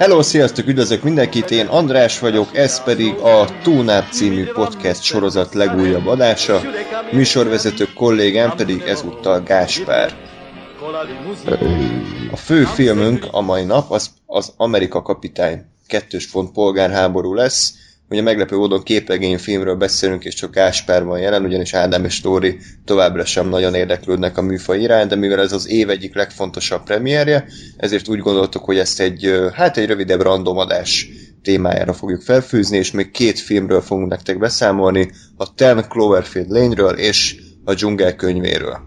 Hello, sziasztok, üdvözlök mindenkit, én András vagyok, ez pedig a Túnáp című podcast sorozat legújabb adása, műsorvezető kollégám pedig ezúttal Gáspár. A fő filmünk a mai nap az, az Amerika kapitány kettős pont polgárháború lesz. Ugye meglepő módon képregényfilmről beszélünk, és csak Gáspár van jelen, ugyanis Ádám és Tóri továbbra sem nagyon érdeklődnek a műfaj irány, de mivel ez az év egyik legfontosabb premierje, ezért úgy gondoltuk, hogy ezt egy, hát egy rövidebb randomadás témájára fogjuk felfűzni, és még két filmről fogunk nektek beszámolni, a Ten Cloverfield Lane-ről és a Dzsungel könyvéről.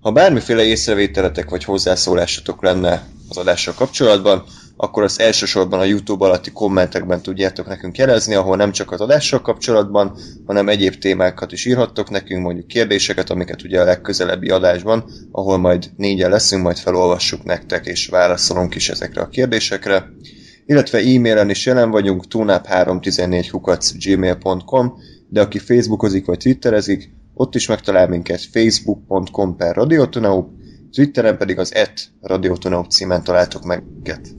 Ha bármiféle észrevételetek vagy hozzászólásatok lenne az adással kapcsolatban, akkor az elsősorban a YouTube alatti kommentekben tudjátok nekünk jelezni, ahol nem csak az adással kapcsolatban, hanem egyéb témákat is írhattok nekünk, mondjuk kérdéseket, amiket ugye a legközelebbi adásban, ahol majd négyen leszünk, majd felolvassuk nektek, és válaszolunk is ezekre a kérdésekre. Illetve e-mailen is jelen vagyunk, tunap314 gmail.com, de aki facebookozik vagy twitterezik, ott is megtalál minket facebook.com per Twitteren pedig az et radiotonaup címen találtok meg minket.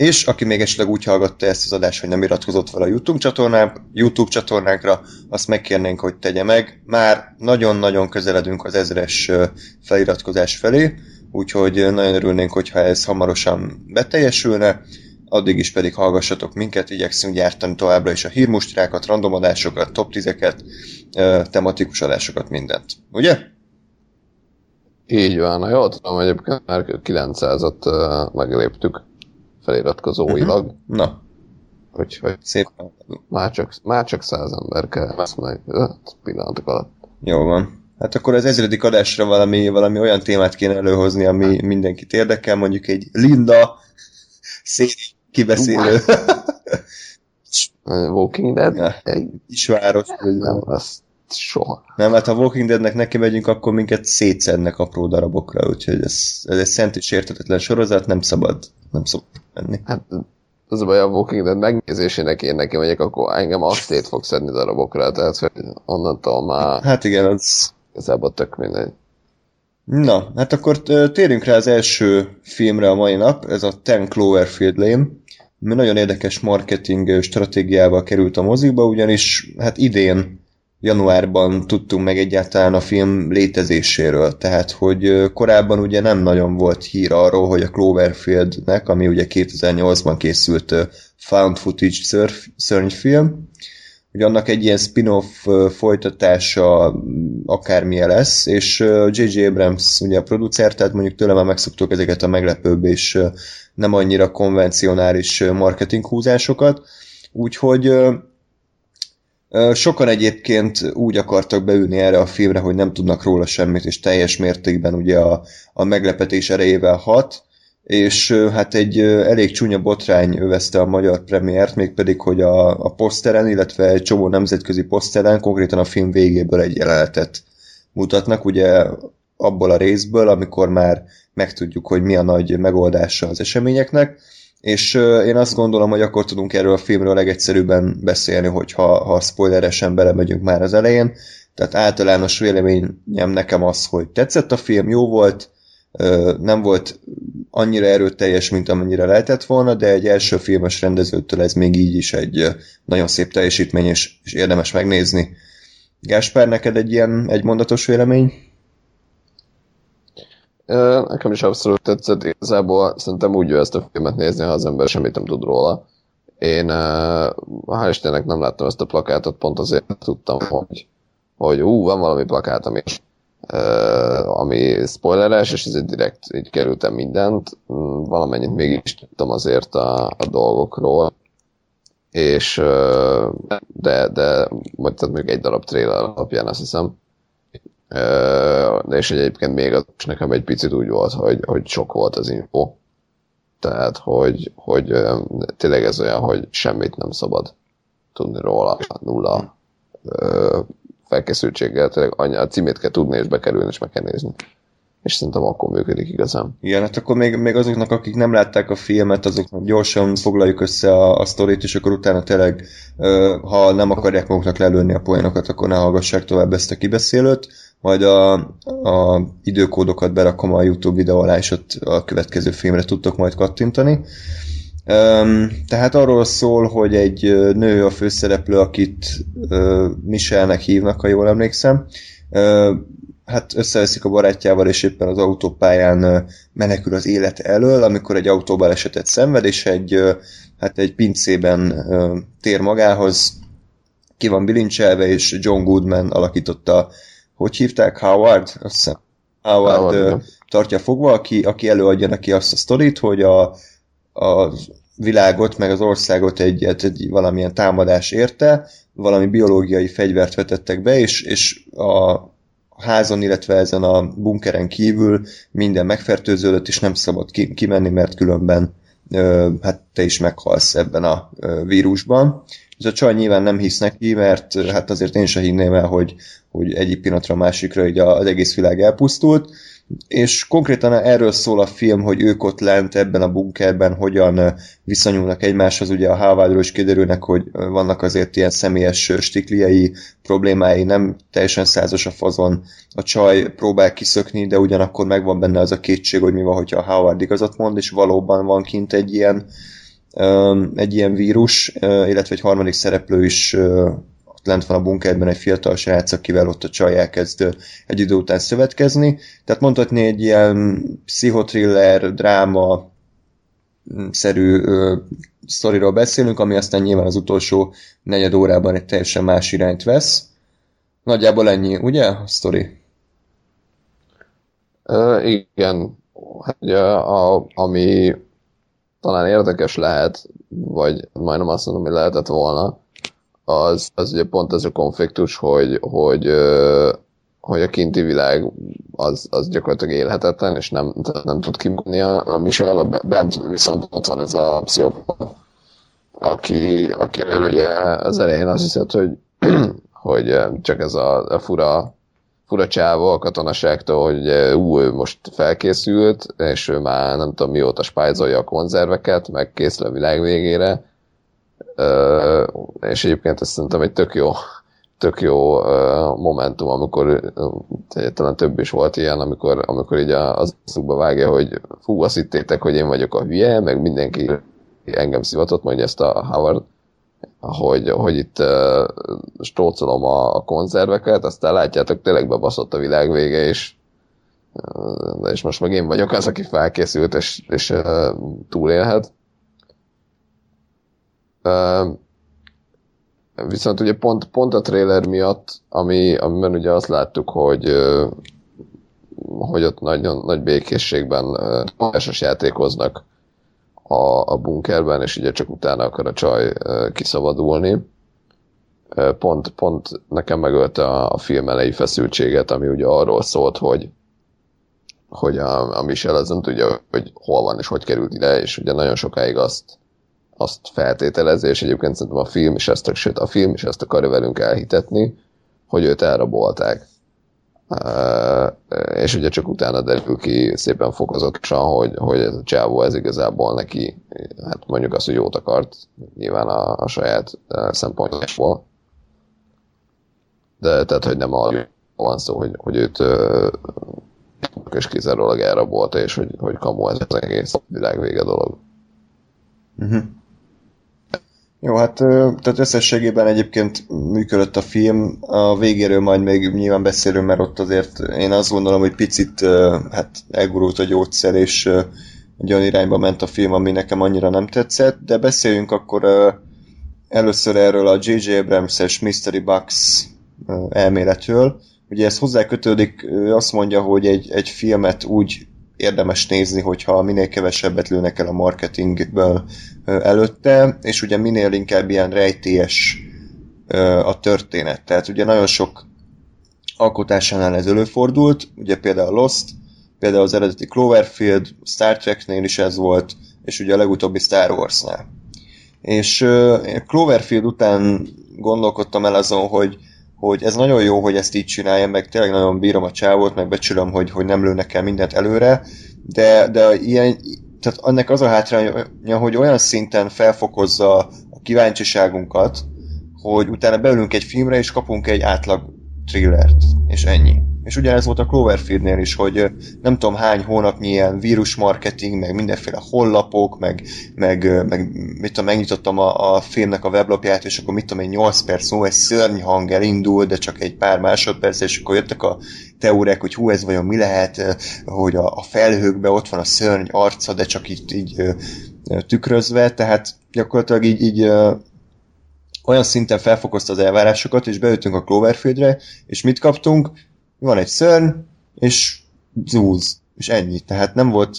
És aki még esetleg úgy hallgatta ezt az adást, hogy nem iratkozott fel a YouTube, csatornánk, YouTube csatornánkra, azt megkérnénk, hogy tegye meg. Már nagyon-nagyon közeledünk az ezres feliratkozás felé, úgyhogy nagyon örülnénk, hogyha ez hamarosan beteljesülne. Addig is pedig hallgassatok minket, igyekszünk gyártani továbbra is a hírmustrákat, randomadásokat, top 10-eket, tematikus adásokat, mindent. Ugye? Így van, jól tudom, egyébként már 900-at megléptük feliratkozóilag. Uh-huh. Na. Úgyhogy Szépen. már csak, már csak száz ember kell ezt meg pillanatok alatt. Jó van. Hát akkor az ezredik adásra valami, valami olyan témát kéne előhozni, ami mindenkit érdekel, mondjuk egy Linda széli kibeszélő. Walking Dead? Ja, Kisváros. Nem, azt soha. Nem, hát ha Walking Deadnek neki megyünk, akkor minket szétszednek apró darabokra, úgyhogy ez, ez egy szent és értetetlen sorozat, nem szabad, nem szabad menni. Hát az a baj, a Walking Dead megnézésének én neki megyek, akkor engem azt szét fog szedni darabokra, tehát hogy onnantól már Hát igen, az... igazából tök mindegy. Na, hát akkor térjünk rá az első filmre a mai nap, ez a Ten Cloverfield Lane, ami nagyon érdekes marketing stratégiával került a mozikba, ugyanis hát idén januárban tudtunk meg egyáltalán a film létezéséről, tehát hogy korábban ugye nem nagyon volt hír arról, hogy a Cloverfieldnek, ami ugye 2008-ban készült found footage szörnyfilm, hogy annak egy ilyen spin-off folytatása akármilyen lesz, és J.J. Abrams ugye a producer, tehát mondjuk tőle már megszoktuk ezeket a meglepőbb és nem annyira konvencionális marketing húzásokat, úgyhogy Sokan egyébként úgy akartak beülni erre a filmre, hogy nem tudnak róla semmit, és teljes mértékben ugye a, a meglepetés erejével hat, és hát egy elég csúnya botrány övezte a magyar premiért, mégpedig, hogy a, a poszteren, illetve egy csomó nemzetközi poszteren, konkrétan a film végéből egy jelenetet mutatnak, ugye abból a részből, amikor már megtudjuk, hogy mi a nagy megoldása az eseményeknek, és én azt gondolom, hogy akkor tudunk erről a filmről legegyszerűbben beszélni, hogyha ha spoileresen belemegyünk már az elején. Tehát általános véleményem nekem az, hogy tetszett a film, jó volt, nem volt annyira erőteljes, mint amennyire lehetett volna, de egy első filmes rendezőtől ez még így is egy nagyon szép teljesítmény, és, és érdemes megnézni. Gáspár, neked egy ilyen egymondatos vélemény? Nekem is abszolút tetszett, igazából szerintem úgy jó ezt a filmet nézni, ha az ember semmit nem tud róla. Én hál' Istennek nem láttam ezt a plakátot, pont azért tudtam, hogy, hogy ú, van valami plakát, ami, ami spoileres, és ezért direkt így kerültem mindent. Mm, valamennyit mégis tudtam azért a, a dolgokról, és de, de vagy tehát még egy darab trailer alapján azt hiszem, és egyébként még az nekem egy picit úgy volt, hogy, hogy sok volt az info. Tehát, hogy, hogy tényleg ez olyan, hogy semmit nem szabad tudni róla, nulla felkészültséggel, tényleg annyi, a címét kell tudni, és bekerülni, és meg kell nézni. És szerintem akkor működik igazán. Igen, hát akkor még, még azoknak, akik nem látták a filmet, azoknak gyorsan foglaljuk össze a, a sztorit, és akkor utána tényleg, ha nem akarják maguknak lelőni a poénokat, akkor ne hallgassák tovább ezt a kibeszélőt. Majd a, a időkódokat berakom a YouTube videó alá, és ott a következő filmre tudtok majd kattintani. Tehát arról szól, hogy egy nő a főszereplő, akit Michelnek hívnak, ha jól emlékszem. Hát összeveszik a barátjával, és éppen az autópályán menekül az élet elől, amikor egy autóbalesetet szenved, és egy, hát egy pincében tér magához, ki van bilincselve, és John Goodman alakította, hogy hívták? Howard? Azt hiszem. Howard, Howard tartja fogva, aki, aki előadja neki azt a sztorit, hogy a, a világot, meg az országot egy, egy valamilyen támadás érte, valami biológiai fegyvert vetettek be, és, és a házon, illetve ezen a bunkeren kívül minden megfertőződött, és nem szabad ki, kimenni, mert különben ö, hát te is meghalsz ebben a ö, vírusban. Ez a csaj nyilván nem hisz neki, mert hát azért én sem hinném el, hogy, hogy egyik pillanatra a másikra így az egész világ elpusztult, és konkrétan erről szól a film, hogy ők ott lent ebben a bunkerben hogyan viszonyulnak egymáshoz. Ugye a Hávádról is kiderülnek, hogy vannak azért ilyen személyes stikliai problémái, nem teljesen százas a fazon. A csaj próbál kiszökni, de ugyanakkor megvan benne az a kétség, hogy mi van, hogyha a Howard igazat mond, és valóban van kint egy ilyen, egy ilyen vírus, illetve egy harmadik szereplő is lent van a bunkerben egy fiatal srác, akivel ott a csaj elkezd egy idő után szövetkezni. Tehát mondhatni egy ilyen pszichotriller, dráma szerű ö, sztoriról beszélünk, ami aztán nyilván az utolsó negyed órában egy teljesen más irányt vesz. Nagyjából ennyi, ugye, a sztori? Uh, igen. Hát, ugye, a, ami talán érdekes lehet, vagy majdnem azt mondom, hogy lehetett volna, az, az ugye pont ez a konfliktus, hogy, hogy, hogy a kinti világ az, az gyakorlatilag élhetetlen, és nem, nem tud kimenni a, a Michel, bent viszont ott van ez a pszichopat, aki, aki ugye az elején azt hiszed, hogy, hogy csak ez a, a fura, fura csávó a katonaságtól, hogy ú, ő most felkészült, és ő már nem tudom mióta spájzolja a konzerveket, meg készül a világ végére, és egyébként ezt szerintem egy tök jó, tök jó momentum, amikor talán több is volt ilyen, amikor, amikor így az szukba vágja, hogy fú, azt hittétek, hogy én vagyok a hülye, meg mindenki engem szivatott, mondja ezt a Howard, hogy, hogy itt uh, stócolom a, a konzerveket, aztán látjátok, tényleg bebaszott a világ vége, és, uh, és most meg én vagyok az, aki felkészült, és, és uh, túlélhet. Viszont ugye pont, pont a trailer miatt, ami, amiben ugye azt láttuk, hogy hogy ott nagyon nagy békészségben másos játékoznak a, a bunkerben, és ugye csak utána akar a csaj kiszabadulni. Pont, pont nekem megölte a, a film elejé feszültséget, ami ugye arról szólt, hogy hogy a, a Michel az nem tudja, hogy hol van és hogy került ide, és ugye nagyon sokáig azt azt feltételezi, és egyébként szerintem a film is ezt, sőt a film is ezt akarja velünk elhitetni, hogy őt elrabolták. És ugye csak utána derül ki szépen fokozatosan, hogy, hogy ez a csávó ez igazából neki, hát mondjuk azt, hogy jót akart, nyilván a, a saját szempontjából. De tehát, hogy nem arról van szó, hogy, hogy őt és kizárólag elrabolta, és hogy, hogy kamu ez az egész világ vége dolog. Uh-huh. Jó, hát tehát összességében egyébként működött a film, a végéről majd még nyilván beszélünk, mert ott azért én azt gondolom, hogy picit hát elgurult a gyógyszer, és egy olyan irányba ment a film, ami nekem annyira nem tetszett, de beszéljünk akkor először erről a J.J. Abrams-es Mystery Box elméletről. Ugye ez hozzá kötődik, azt mondja, hogy egy, egy filmet úgy érdemes nézni, hogyha minél kevesebbet lőnek el a marketingből előtte, és ugye minél inkább ilyen rejtélyes a történet. Tehát ugye nagyon sok alkotásánál ez előfordult, ugye például a Lost, például az eredeti Cloverfield, Star Treknél is ez volt, és ugye a legutóbbi Star Warsnál. És Cloverfield után gondolkodtam el azon, hogy hogy ez nagyon jó, hogy ezt így csinálja, meg tényleg nagyon bírom a csávót, meg becsülöm, hogy, hogy nem lőnek el mindent előre, de, de ilyen, tehát annak az a hátránya, hogy olyan szinten felfokozza a kíváncsiságunkat, hogy utána beülünk egy filmre, és kapunk egy átlag thrillert, és ennyi. És ugyanez volt a Cloverfieldnél is, hogy nem tudom hány hónapnyi ilyen vírusmarketing, meg mindenféle hollapok, meg, meg, meg mit tudom, megnyitottam a, a filmnek a weblapját, és akkor mit tudom, egy 8 perc múlva egy szörny hang elindul, de csak egy pár másodperc, és akkor jöttek a teóriák, hogy hú, ez vajon mi lehet, hogy a, a felhőkben ott van a szörny arca, de csak így, így tükrözve, tehát gyakorlatilag így, így olyan szinten felfokozta az elvárásokat, és beütünk a Cloverfieldre, és mit kaptunk? Van egy szörny, és zúz, és ennyi. Tehát nem volt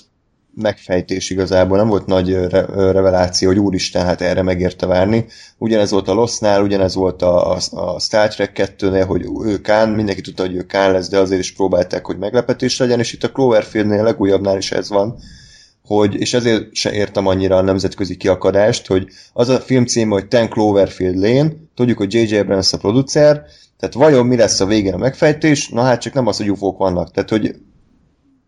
megfejtés igazából, nem volt nagy re- reveláció, hogy úristen, hát erre megérte várni. Ugyanez volt a Lost-nál, ugyanez volt a, a, a Star Trek 2-nél, hogy ő Kán, mindenki tudta, hogy ő Kán lesz, de azért is próbálták, hogy meglepetés legyen, és itt a Cloverfieldnél legújabbnál is ez van, hogy, és ezért se értem annyira a nemzetközi kiakadást, hogy az a film címe, hogy Ten Cloverfield Lane, tudjuk, hogy J.J. Abrams a producer, tehát vajon mi lesz a végén a megfejtés? Na hát csak nem az, hogy ufók vannak. Tehát, hogy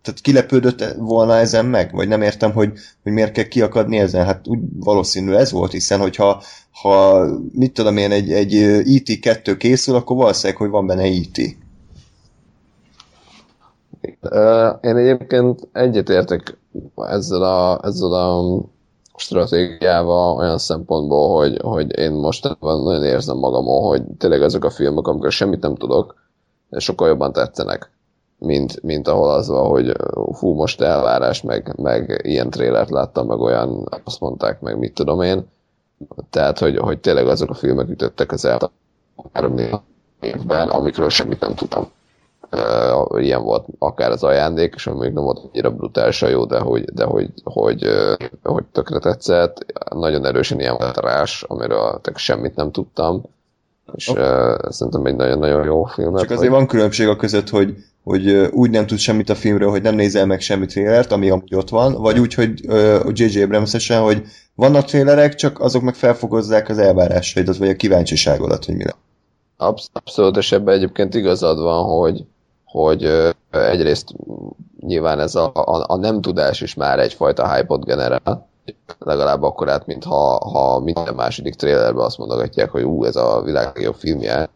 tehát kilepődött volna ezen meg? Vagy nem értem, hogy, hogy miért kell kiakadni ezen? Hát úgy valószínű ez volt, hiszen hogyha ha, mit tudom én, egy, egy IT2 e készül, akkor valószínűleg, hogy van benne IT. E én egyébként egyetértek ezzel a, ezzel a stratégiával olyan szempontból, hogy, hogy én most nagyon érzem magamon, hogy tényleg ezek a filmek, amikor semmit nem tudok, sokkal jobban tetszenek, mint, mint ahol az van, hogy fú, most elvárás, meg, meg ilyen trélert láttam, meg olyan, azt mondták, meg mit tudom én. Tehát, hogy, hogy tényleg azok a filmek ütöttek az három évben, amikről semmit nem tudtam uh, ilyen volt akár az ajándék, és még nem volt annyira brutálisan jó, de hogy, de hogy, hogy, uh, hogy tökre tetszett. Nagyon erősen ilyen volt rás, amiről semmit nem tudtam, és uh, szerintem egy nagyon-nagyon jó film. Csak azért hogy... van különbség a között, hogy, hogy úgy nem tud semmit a filmről, hogy nem nézel meg semmi trélert, ami amúgy ott van, vagy úgy, hogy J.J. abrams hogy vannak trélerek, csak azok meg felfogozzák az elvárásaidat, vagy a kíváncsiságodat, hogy mi lesz. Absz- abszolút, és ebben egyébként igazad van, hogy, hogy egyrészt nyilván ez a, a, a nem tudás is már egyfajta hype-ot generál, legalább akkor át, mint ha, ha minden második trailerben azt mondogatják, hogy ú, ez a világ legjobb filmje.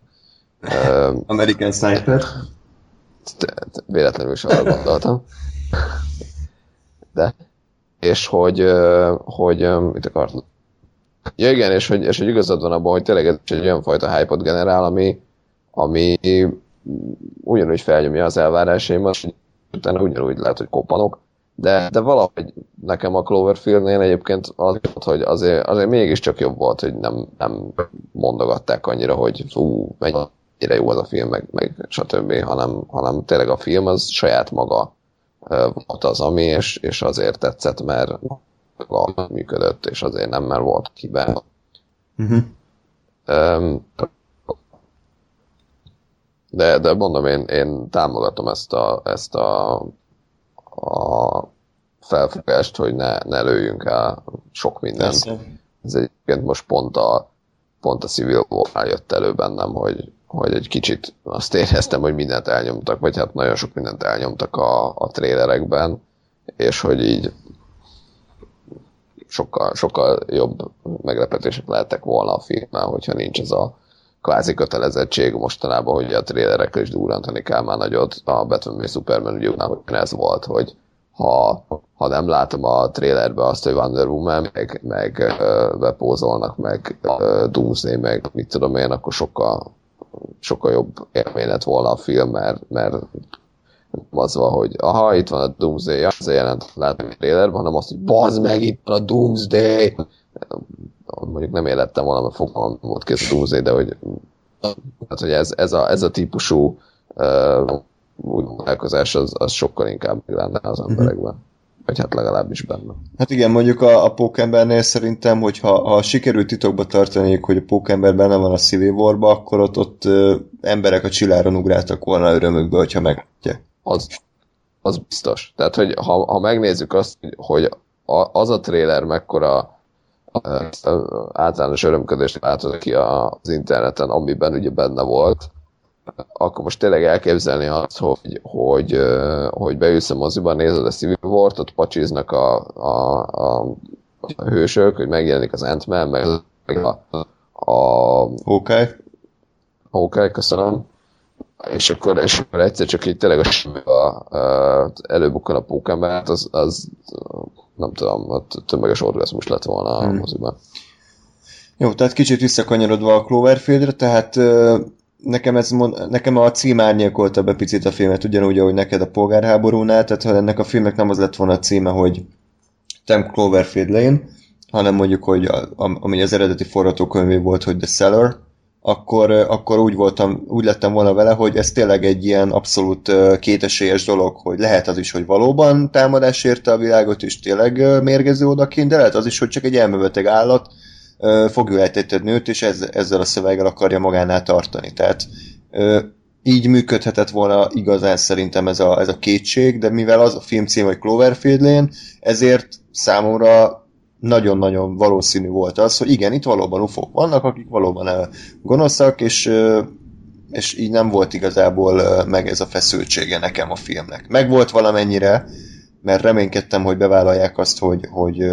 American Sniper. Véletlenül is arra gondoltam. De. És hogy, hogy mit akartam? Ja igen, és hogy, és hogy igazad van abban, hogy tényleg ez egy olyan fajta hype-ot generál, ami, ami ugyanúgy felnyomja az elvárásaimat, és utána ugyanúgy lehet, hogy koppanok, de, de valahogy nekem a Cloverfield-nél egyébként az hogy azért, azért mégiscsak jobb volt, hogy nem, nem mondogatták annyira, hogy ú, mennyire jó az a film, meg, meg stb., hanem, hanem tényleg a film az saját maga volt az, ami, és, és azért tetszett, mert működött, és azért nem, mert volt kiben. Uh-huh. Um, de, de mondom, én, én támogatom ezt a, ezt a, a felfogást, hogy ne, ne lőjünk el sok mindent. Persze. Ez egyébként most pont a, pont a Civil war jött elő bennem, hogy, hogy egy kicsit azt éreztem, hogy mindent elnyomtak, vagy hát nagyon sok mindent elnyomtak a, a trélerekben, és hogy így sokkal, sokkal jobb meglepetések lehettek volna a filmmel, hogyha nincs ez a kvázi kötelezettség mostanában, hogy a trélerekre is durrantani kell már nagyot. A Batman v Superman ugye ez volt, hogy ha, ha nem látom a trélerbe azt, hogy Wonder Woman, meg, meg bepózolnak, meg Doomsday, meg mit tudom én, akkor sokkal, sokkal jobb élmény lett volna a film, mert, mert az van, hogy aha, itt van a Doomsday, azért jelent látom a trailerben, hanem azt, hogy bazd meg, itt van a Doomsday! Mondjuk nem élettem volna, mert fogom volt kész a Doomsday, de hogy, hát, hogy ez, ez, a, ez a típusú uh, úgy az, az sokkal inkább lenne az mhm. emberekben. Vagy hát legalábbis benne. Hát igen, mondjuk a, a Pókembernél szerintem, hogy ha, sikerült titokba tartani, hogy a Pókember benne van a war akkor ott, ott uh, emberek a csilláron ugráltak volna örömükbe, hogyha meglátják. Az, az biztos. Tehát, hogy ha, ha megnézzük azt, hogy a, az a trailer mekkora általános örömködést látott ki az interneten, amiben ugye benne volt, akkor most tényleg elképzelni azt, hogy, hogy, hogy beülsz a moziban, nézed a Civil War-t, ott pacsiznak a, a, a, a hősök, hogy megjelenik az Ant-Man, meg a, a Hawkeye. Hawkeye, köszönöm. És akkor, és akkor egyszer csak így tényleg a, a, előbukkan a pókember, az, az nem tudom, ott tömeges orgazmus lett volna hmm. a moziban. Jó, tehát kicsit visszakanyarodva a Cloverfieldre, tehát nekem, ez, nekem a cím árnyékolta be picit a filmet, ugyanúgy, ahogy neked a polgárháborúnál, tehát ha ennek a filmnek nem az lett volna a címe, hogy Tem Cloverfield Lane, hanem mondjuk, hogy a, ami az eredeti forgatókönyvé volt, hogy The Seller, akkor, akkor úgy, voltam, úgy lettem volna vele, hogy ez tényleg egy ilyen abszolút kétesélyes dolog, hogy lehet az is, hogy valóban támadás érte a világot, és tényleg mérgező odakint, de lehet az is, hogy csak egy elmebeteg állat fogja egy nőt, és ez, ezzel a szöveggel akarja magánál tartani. Tehát így működhetett volna igazán szerintem ez a, ez a kétség, de mivel az a film cím, hogy Cloverfield Lane, ezért számomra nagyon-nagyon valószínű volt az, hogy igen, itt valóban ufók vannak, akik valóban gonoszak, és, és így nem volt igazából meg ez a feszültsége nekem a filmnek. Meg volt valamennyire, mert reménykedtem, hogy bevállalják azt, hogy, hogy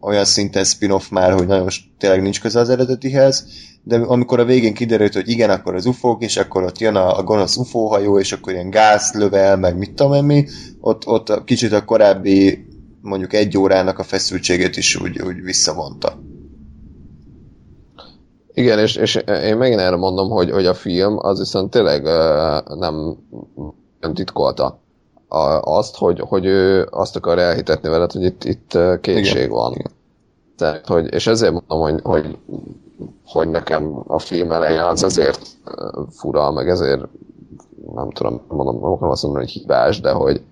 olyan szinten spin-off már, hogy nagyon tényleg nincs köze az eredetihez, de amikor a végén kiderült, hogy igen, akkor az ufók, és akkor ott jön a, a gonosz ufóhajó, és akkor ilyen gáz lövel, meg mit tudom én ott, ott kicsit a korábbi mondjuk egy órának a feszültségét is úgy, úgy visszavonta. Igen, és, és én megint erre mondom, hogy, hogy a film az viszont tényleg nem, nem titkolta azt, hogy, hogy ő azt akar elhitetni veled, hogy itt, itt kétség Igen. van. Tehát, hogy, és ezért mondom, hogy, hogy, hogy nekem a film elején az azért fura, meg ezért nem tudom, mondom, nem akarom azt mondani, hogy hibás, de hogy,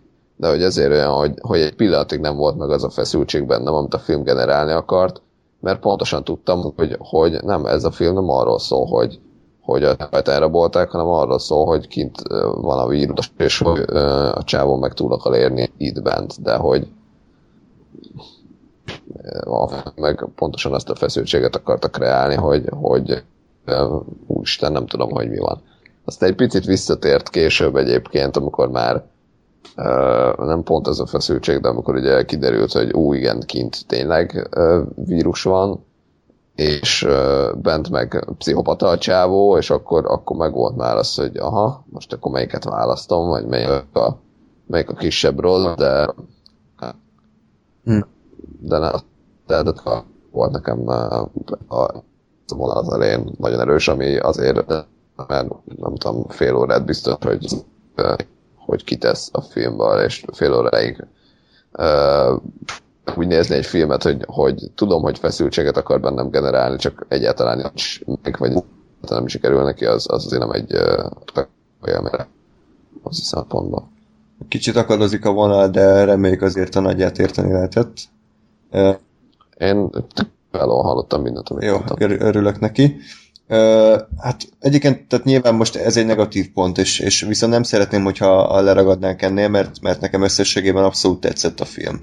de hogy ezért olyan, hogy, hogy egy pillanatig nem volt meg az a feszültség bennem, amit a film generálni akart, mert pontosan tudtam, hogy, hogy nem, ez a film nem arról szól, hogy, hogy a temet elrabolták, hanem arról szól, hogy kint van a vírus, és hogy a csávon meg túl akar érni itt bent, de hogy meg pontosan azt a feszültséget akartak kreálni, hogy, hogy úristen, nem tudom, hogy mi van. Aztán egy picit visszatért később egyébként, amikor már Uh, nem pont ez a feszültség, de amikor ugye kiderült, hogy ú, igen, kint tényleg uh, vírus van, és uh, bent meg pszichopata a csávó, és akkor, akkor meg volt már az, hogy aha, most akkor melyiket választom, vagy melyik a, melyik a kisebb rossz, de hm. de ne, de, de, de volt nekem a, a vonal az elején nagyon erős, ami azért, mert nem tudom, fél órát biztos, hogy hogy kitesz a filmből, és fél óráig uh, úgy nézni egy filmet, hogy, hogy tudom, hogy feszültséget akar bennem generálni, csak egyáltalán nincs meg, vagy nem sikerül neki, az, az azért nem egy uh, az szempontból. Kicsit akadozik a vonal, de reméljük azért a nagyját érteni lehetett. Én valóan hallottam mindent, amit Jó, mondtam. örülök neki. Hát egyébként, tehát nyilván most ez egy negatív pont, és, és viszont nem szeretném, hogyha leragadnánk ennél, mert, mert nekem összességében abszolút tetszett a film.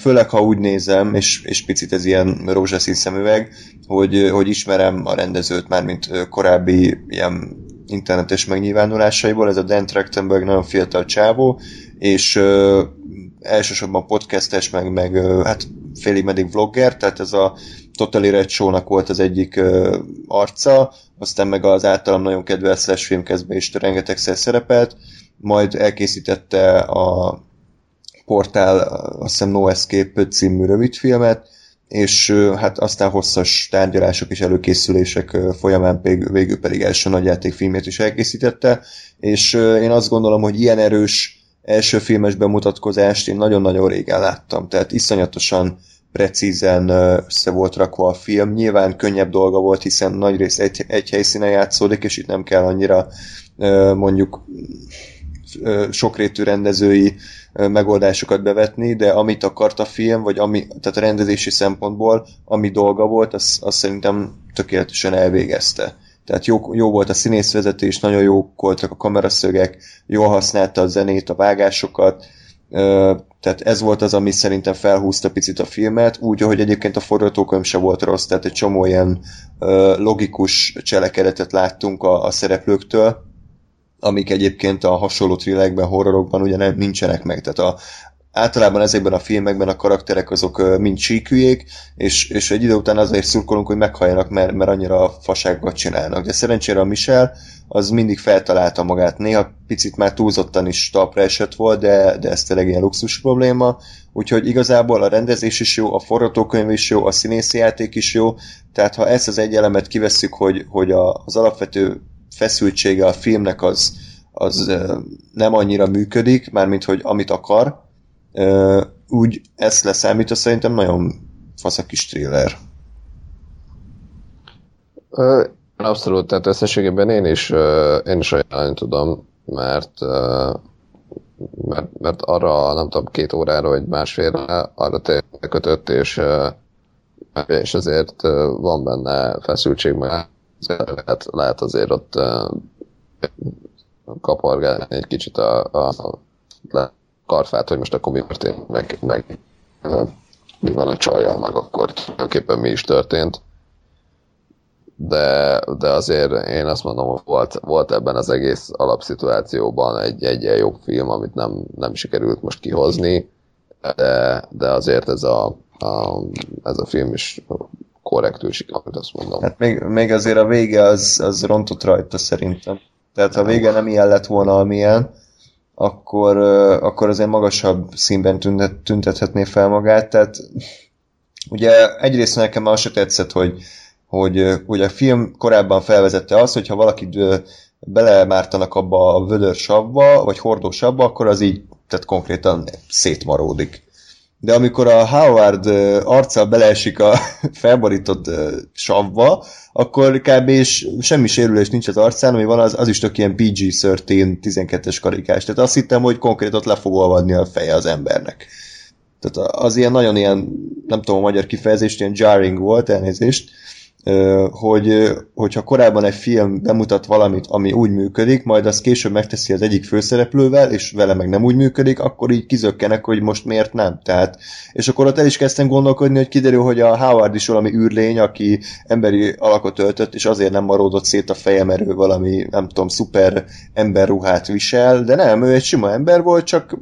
Főleg, ha úgy nézem, és, és picit ez ilyen rózsaszín szemüveg, hogy, hogy ismerem a rendezőt már, mint korábbi ilyen internetes megnyilvánulásaiból, ez a Dan Trachtenberg nagyon fiatal csávó, és elsősorban podcastes, meg, meg hát félig meddig vlogger, tehát ez a Total Red Show-nak volt az egyik uh, arca, aztán meg az általam nagyon kedves Slash filmkezbe is rengetegszer szerepelt, majd elkészítette a portál, azt hiszem No Escape című rövidfilmet, és hát aztán hosszas tárgyalások és előkészülések folyamán végül pedig első nagyjátékfilmét is elkészítette, és én azt gondolom, hogy ilyen erős első filmes bemutatkozást én nagyon-nagyon régen láttam, tehát iszonyatosan precízen össze volt rakva a film. Nyilván könnyebb dolga volt, hiszen nagy rész egy, egy helyszínen játszódik, és itt nem kell annyira mondjuk sokrétű rendezői megoldásokat bevetni, de amit akart a film, vagy ami, tehát a rendezési szempontból, ami dolga volt, azt, azt szerintem tökéletesen elvégezte. Tehát jó, jó volt a színészvezetés, nagyon jó voltak a kameraszögek, jól használta a zenét, a vágásokat, tehát ez volt az, ami szerintem felhúzta picit a filmet, úgy, hogy egyébként a forgatókönyv se volt rossz, tehát egy csomó ilyen logikus cselekedetet láttunk a, a szereplőktől, amik egyébként a hasonló thrillerekben, horrorokban ugye nem, nincsenek meg. Tehát a, általában ezekben a filmekben a karakterek azok mind síkülyék, és, és egy idő után azért szurkolunk, hogy meghalljanak, mert, mert annyira faságokat csinálnak. De szerencsére a Michel az mindig feltalálta magát. Néha picit már túlzottan is talpra esett volt, de, de ez tényleg ilyen luxus probléma. Úgyhogy igazából a rendezés is jó, a forgatókönyv is jó, a színészi játék is jó. Tehát ha ezt az egy elemet kivesszük, hogy, hogy a, az alapvető feszültsége a filmnek az, az nem annyira működik, mármint hogy amit akar, úgy ezt leszámítva szerintem nagyon fasz a kis thriller. Abszolút, tehát összességében én is, én is ajánlani tudom, mert, mert, mert arra nem tudom, két órára vagy másfélre arra kötött, és, és azért van benne feszültség, mert lehet, lehet azért ott kapargálni egy kicsit a, a, a karfát, hogy most akkor mi történt, meg, meg mi van a csajjal, meg akkor tulajdonképpen mi is történt. De, de azért én azt mondom, volt, volt ebben az egész alapszituációban egy, egy egy jobb film, amit nem, nem sikerült most kihozni, de, de azért ez a, a, ez a film is korrektül sikerült, azt mondom. Hát még, még azért a vége az, az rontott rajta szerintem. Tehát ha a vége nem ilyen lett volna, amilyen, akkor, akkor azért magasabb színben tüntet, tüntethetné fel magát. Tehát ugye egyrészt nekem az se tetszett, hogy, hogy, hogy a film korábban felvezette azt, hogy ha valakit belemártanak abba a vödör savba, vagy hordósabba, akkor az így, tehát konkrétan szétmaródik de amikor a Howard arccal beleesik a felborított savba, akkor kb. És semmi sérülés nincs az arcán, ami van, az, az is tök ilyen PG-13 12-es karikás. Tehát azt hittem, hogy konkrét ott le fog olvadni a feje az embernek. Tehát az ilyen nagyon ilyen, nem tudom a magyar kifejezést, ilyen jarring volt, elnézést, hogy, hogyha korábban egy film bemutat valamit, ami úgy működik, majd azt később megteszi az egyik főszereplővel, és vele meg nem úgy működik, akkor így kizökkenek, hogy most miért nem. Tehát, és akkor ott el is kezdtem gondolkodni, hogy kiderül, hogy a Howard is valami űrlény, aki emberi alakot öltött, és azért nem maródott szét a feje, mert ő valami, nem tudom, szuper emberruhát visel, de nem, ő egy sima ember volt, csak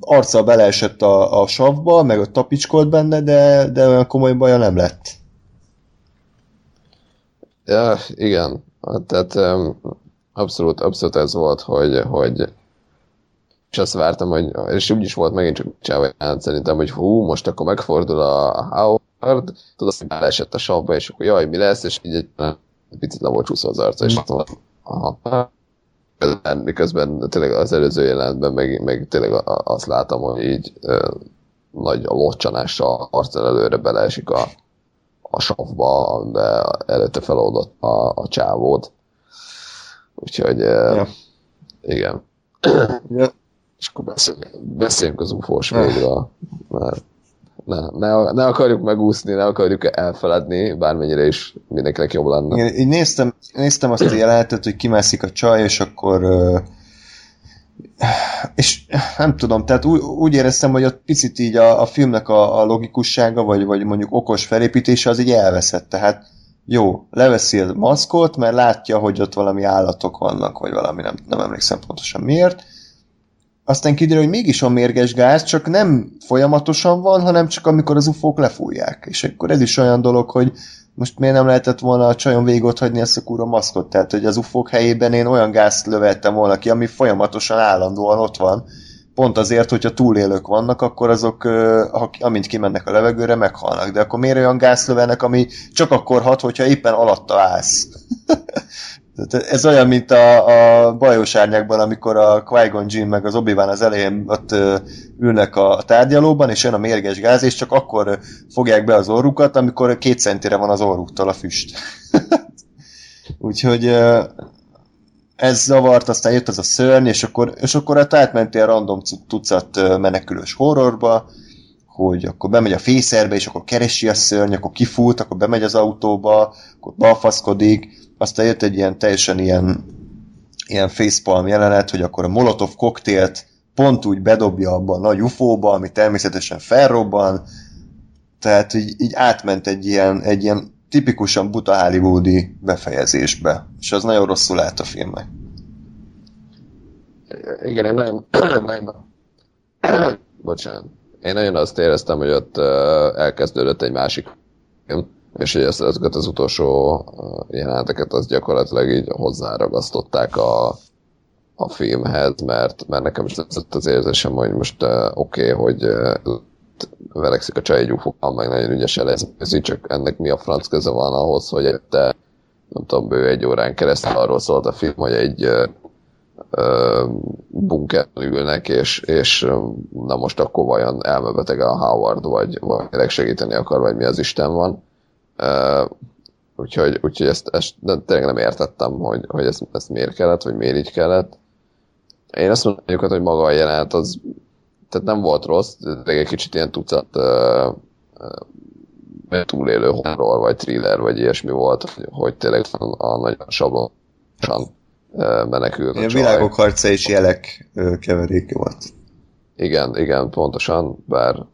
arccal beleesett a, a savba, meg a tapicskolt benne, de, de olyan komoly baja nem lett. Ja, igen. Tehát um, abszolút, abszolút ez volt, hogy, hogy és azt vártam, hogy, és úgy is volt megint csak csinálva, szerintem, hogy hú, most akkor megfordul a Howard, tudod, hogy esett a savba, és akkor jaj, mi lesz, és így egy picit le volt csúszva az arca, és mondtam, aha, miközben tényleg az előző jelenetben meg, meg tényleg azt látom, hogy így ö, nagy locsanással arccal előre beleesik a, a savba, amiben előtte feloldott a, a csávót. Úgyhogy ja. igen. Ja. És akkor beszéljünk, beszéljünk az ufós végről, mert ne, ne, ne akarjuk megúszni, ne akarjuk elfeledni, bármennyire is mindenkinek jobb lenne. Igen, így néztem, néztem azt a jelenetet, hogy kimászik a csaj, és akkor uh, és nem tudom, tehát úgy, úgy éreztem, hogy ott picit így a, a filmnek a, a logikussága, vagy, vagy mondjuk okos felépítése az így elveszett. Tehát jó, leveszi a maszkot, mert látja, hogy ott valami állatok vannak, vagy valami, nem, nem emlékszem pontosan miért. Aztán kiderül, hogy mégis a mérges gáz, csak nem folyamatosan van, hanem csak amikor az ufók lefújják. És akkor ez is olyan dolog, hogy most miért nem lehetett volna a csajon végig hagyni ezt a kúra maszkot? Tehát, hogy az ufók helyében én olyan gázt lövettem volna ki, ami folyamatosan állandóan ott van. Pont azért, hogyha túlélők vannak, akkor azok, amint kimennek a levegőre, meghalnak. De akkor miért olyan gázt lövenek, ami csak akkor hat, hogyha éppen alatta állsz? Ez olyan, mint a, a bajós árnyákban, amikor a Qui-Gon Jinn meg az obi az elején ott ülnek a tárgyalóban, és jön a mérges gáz, és csak akkor fogják be az orrukat, amikor két centire van az orruktól a füst. Úgyhogy ez zavart, aztán jött az a szörny, és akkor, és akkor hát átmentél random tucat menekülős horrorba, hogy akkor bemegy a fészerbe, és akkor keresi a szörny, akkor kifut, akkor bemegy az autóba, akkor balfaszkodik, aztán jött egy ilyen teljesen ilyen, ilyen facepalm jelenet, hogy akkor a molotov koktélt pont úgy bedobja abba a nagy ufóba, ami természetesen felrobban, tehát így, így átment egy ilyen, egy ilyen tipikusan buta hollywoodi befejezésbe, és az nagyon rosszul állt a filmnek. Igen, én nagyon, nagyon bocsánat. Én nagyon azt éreztem, hogy ott elkezdődött egy másik film, és hogy ezt, ezeket az utolsó jeleneteket az gyakorlatilag így hozzáragasztották a, a filmhez, mert, mert nekem is az az érzésem, hogy most uh, oké, okay, hogy uh, verekszik a csaj egy ufókkal, meg nagyon ügyesen ez, csak ennek mi a franc köze van ahhoz, hogy te nem tudom, bő egy órán keresztül arról szólt a film, hogy egy uh, bunkerben ülnek, és, és na most akkor vajon elmebeteg a Howard, vagy, vagy segíteni akar, vagy mi az Isten van. Úgyhogy, úgyhogy ezt, ezt de tényleg nem értettem, hogy, hogy ezt, ezt miért kellett, vagy miért így kellett. Én azt mondjuk, hogy maga a jelenet az tehát nem volt rossz, de egy kicsit ilyen tucat uh, túlélő horror, vagy thriller, vagy ilyesmi volt, hogy, hogy tényleg a, a nagyon sablonosan menekült a világok harca és jelek uh, keveréke volt. Igen, igen, pontosan, bár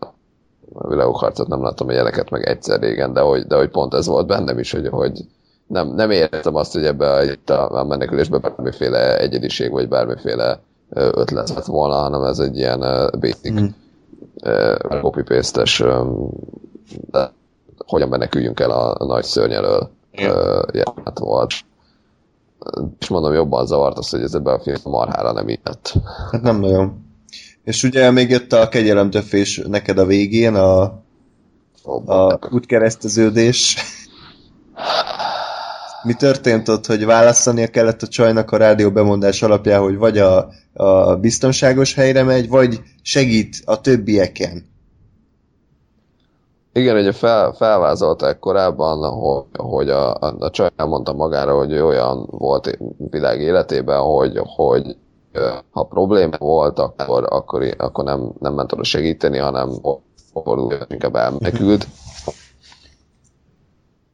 a világok harcát nem láttam a jeleket meg egyszer régen, de hogy, de hogy pont ez volt bennem is, hogy, hogy nem, nem értem azt, hogy ebbe a, a menekülésbe bármiféle egyediség, vagy bármiféle ötlet lett volna, hanem ez egy ilyen basic mm. copy-paste-es de hogyan meneküljünk el a, a nagy szörny elől jelenet volt. És mondom, jobban zavart az, hogy ez ebben a film marhára nem illett. Hát nem nagyon. És ugye még jött a kegyelemtöfés neked a végén, a, a útkereszteződés. Mi történt ott, hogy választania kellett a csajnak a rádió bemondás alapján, hogy vagy a, a biztonságos helyre megy, vagy segít a többieken? Igen, ugye fel, felvázolták korábban, hogy, hogy a, a, a csaj mondta magára, hogy olyan volt világ életében, hogy, hogy ha probléma volt, akkor, akkor, akkor nem, nem ment oda segíteni, hanem fordult, inkább elmenekült.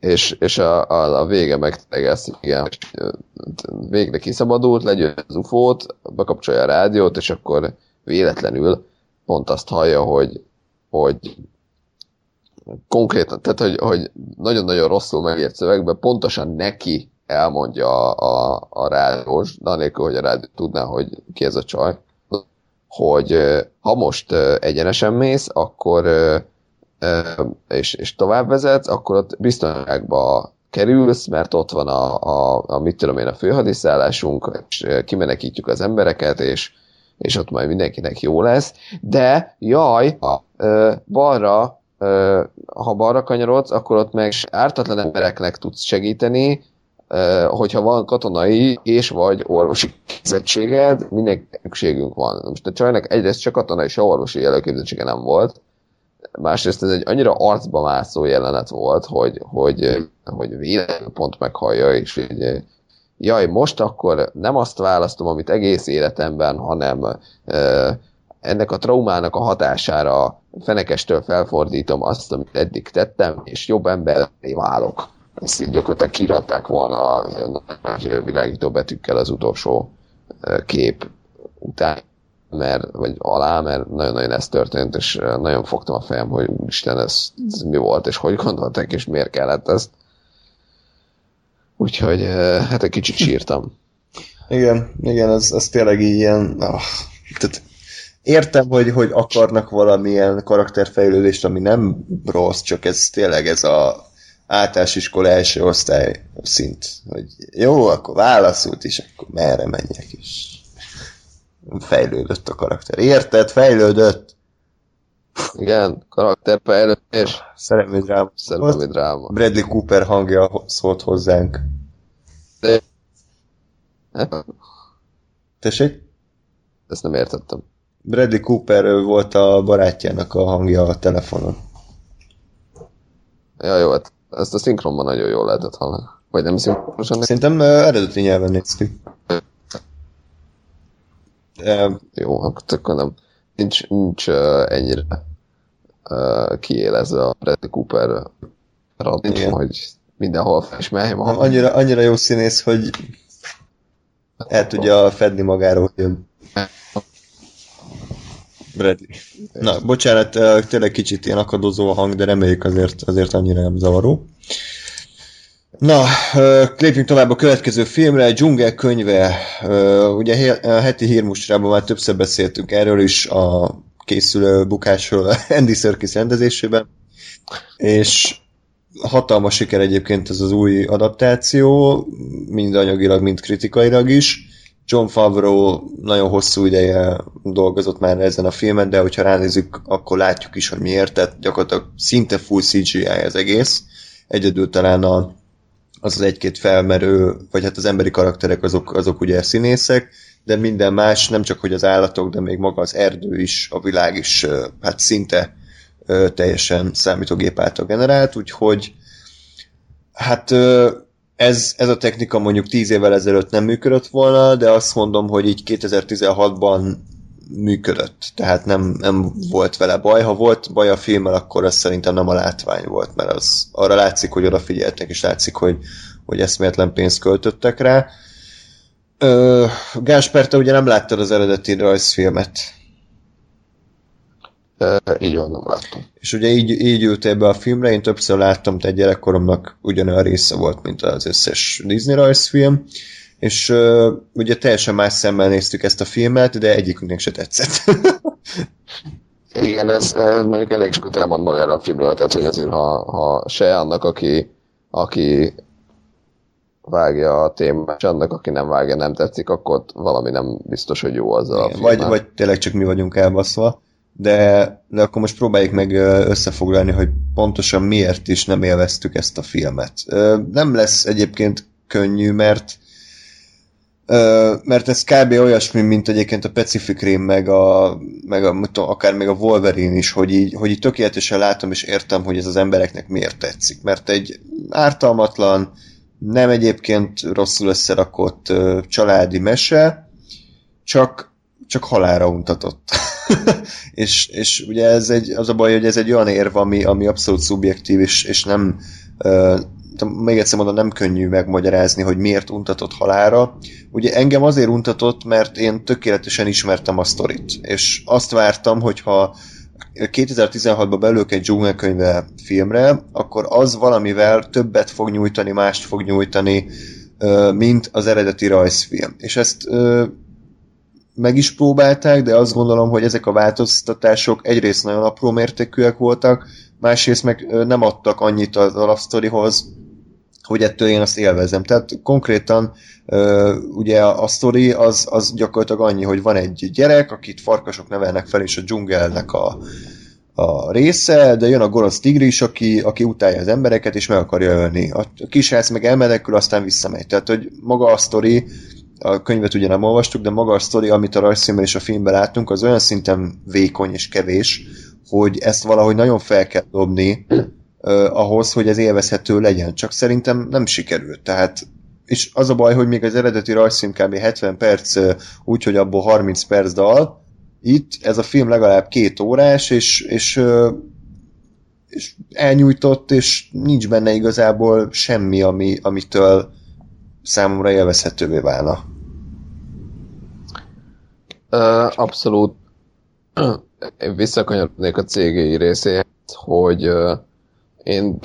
és, és a, a, a vége meg ezt, igen, végre kiszabadult, legyőz az ufót, bekapcsolja a rádiót, és akkor véletlenül pont azt hallja, hogy, hogy konkrétan, tehát hogy, hogy nagyon-nagyon rosszul megért szövegben pontosan neki elmondja a, a, a rádiós, anélkül, hogy a rádió tudná, hogy ki ez a csaj, hogy ha most egyenesen mész, akkor és, és tovább vezetsz, akkor ott biztonságba kerülsz, mert ott van a, a, a mit tudom én, a főhadiszállásunk, és kimenekítjük az embereket, és, és ott majd mindenkinek jó lesz, de jaj, ha balra, ha balra kanyarodsz, akkor ott meg ártatlan embereknek tudsz segíteni, hogyha van katonai és vagy orvosi képzettséged, mindenkinek szükségünk van. Most a csajnak egyrészt csak katonai, se orvosi előképzettsége nem volt, másrészt ez egy annyira arcba mászó jelenet volt, hogy, hogy, hogy véletlenül pont meghallja, és hogy jaj, most akkor nem azt választom, amit egész életemben, hanem ennek a traumának a hatására fenekestől felfordítom azt, amit eddig tettem, és jobb emberré válok. Ezt így gyakorlatilag kiratták volna a világító betűkkel az utolsó kép után mert, vagy alá, mert nagyon-nagyon ez történt, és nagyon fogtam a fejem, hogy úristen, ez, ez mi volt, és hogy gondolták, és miért kellett ezt. Úgyhogy hát egy kicsit sírtam. Igen, igen, ez, ez tényleg ilyen... Oh, tehát értem, hogy, hogy akarnak valamilyen karakterfejlődést, ami nem rossz, csak ez tényleg ez a általános iskola első osztály szint, hogy jó, akkor válaszult is, akkor merre menjek is fejlődött a karakter. Érted? Fejlődött! Igen, karakterfejlődés. Szerelmi dráma. Szerelmi dráma. Bradley Cooper hangja szólt hozzánk. De... Tessék? Ezt nem értettem. Bradley Cooper volt a barátjának a hangja a telefonon. Ja, jó, hát ezt a szinkronban nagyon jól lehetett hallani. Vagy nem szinkronosan? Szerintem uh, eredeti nyelven néztük. De... Jó, akkor nem. Nincs, nincs uh, ennyire uh, kiélezve a Bradley Cooper radni, hogy mindenhol felismerje magam. Annyira, annyira jó színész, hogy el tudja fedni magáról, hogy Bradley. Na, bocsánat, tényleg kicsit ilyen akadozó a hang, de reméljük azért, azért annyira nem zavaró. Na, lépjünk tovább a következő filmre, Dzsungel könyve. Ugye a heti hírmustrában már többször beszéltünk erről is a készülő bukásról Andy Serkis rendezésében, és hatalmas siker egyébként ez az új adaptáció, mind anyagilag, mind kritikailag is. John Favreau nagyon hosszú ideje dolgozott már ezen a filmen, de hogyha ránézzük, akkor látjuk is, hogy miért, tehát gyakorlatilag szinte full CGI az egész. Egyedül talán a, az az egy-két felmerő, vagy hát az emberi karakterek azok, azok ugye színészek, de minden más, nem csak hogy az állatok, de még maga az erdő is, a világ is, hát szinte teljesen számítógép által generált, úgyhogy hát ez, ez a technika mondjuk 10 évvel ezelőtt nem működött volna, de azt mondom, hogy így 2016-ban működött. Tehát nem, nem volt vele baj. Ha volt baj a filmmel, akkor az szerintem nem a látvány volt, mert az arra látszik, hogy odafigyeltek, és látszik, hogy, hogy eszméletlen pénzt költöttek rá. Ö, Gásper, te ugye nem láttad az eredeti rajzfilmet. Így van, nem láttam. És ugye így, így ültél be a filmre, én többször láttam, te gyerekkoromnak ugyanolyan része volt, mint az összes Disney rajzfilm, és uh, ugye teljesen más szemmel néztük ezt a filmet, de egyikünknek se tetszett. Igen, ez, ez mondjuk elég sokat elmond magára a filmről, tehát hogy azért, ha, ha se annak, aki, aki vágja a témát, és annak, aki nem vágja, nem tetszik, akkor valami nem biztos, hogy jó az a vagy, vagy tényleg csak mi vagyunk elbaszva de, de akkor most próbáljuk meg összefoglalni, hogy pontosan miért is nem élveztük ezt a filmet. Nem lesz egyébként könnyű, mert mert ez kb. olyasmi, mint egyébként a Pacific Rim, meg, a, meg a, akár még a Wolverine is, hogy így, hogy így tökéletesen látom és értem, hogy ez az embereknek miért tetszik. Mert egy ártalmatlan, nem egyébként rosszul összerakott családi mese, csak, csak halára untatott. és, és ugye ez egy, az a baj, hogy ez egy olyan érv, ami, ami abszolút szubjektív, és, és nem uh, még egyszer mondom, nem könnyű megmagyarázni, hogy miért untatott halára. Ugye engem azért untatott, mert én tökéletesen ismertem a sztorit, és azt vártam, hogyha 2016-ban belők egy dzsungelkönyve filmre, akkor az valamivel többet fog nyújtani, mást fog nyújtani, mint az eredeti rajzfilm. És ezt meg is próbálták, de azt gondolom, hogy ezek a változtatások egyrészt nagyon apró mértékűek voltak, másrészt meg nem adtak annyit az alapsztorihoz, hogy ettől én azt élvezem. Tehát konkrétan ugye a, sztori az, az gyakorlatilag annyi, hogy van egy gyerek, akit farkasok nevelnek fel, és a dzsungelnek a, a része, de jön a gonosz tigris, aki, aki utálja az embereket, és meg akarja ölni. A kisrác meg elmenekül, aztán visszamegy. Tehát, hogy maga a sztori a könyvet ugye nem olvastuk, de maga a sztori, amit a rajzfilmben és a filmben láttunk, az olyan szinten vékony és kevés, hogy ezt valahogy nagyon fel kell dobni uh, ahhoz, hogy ez élvezhető legyen. Csak szerintem nem sikerült. Tehát és az a baj, hogy még az eredeti rajzfilm kb. 70 perc, úgyhogy abból 30 perc dal, itt ez a film legalább két órás, és, és, és elnyújtott, és nincs benne igazából semmi, ami, amitől számomra élvezhetővé válna. Abszolút. Visszakanyarodnék a cégei részéhez, hogy én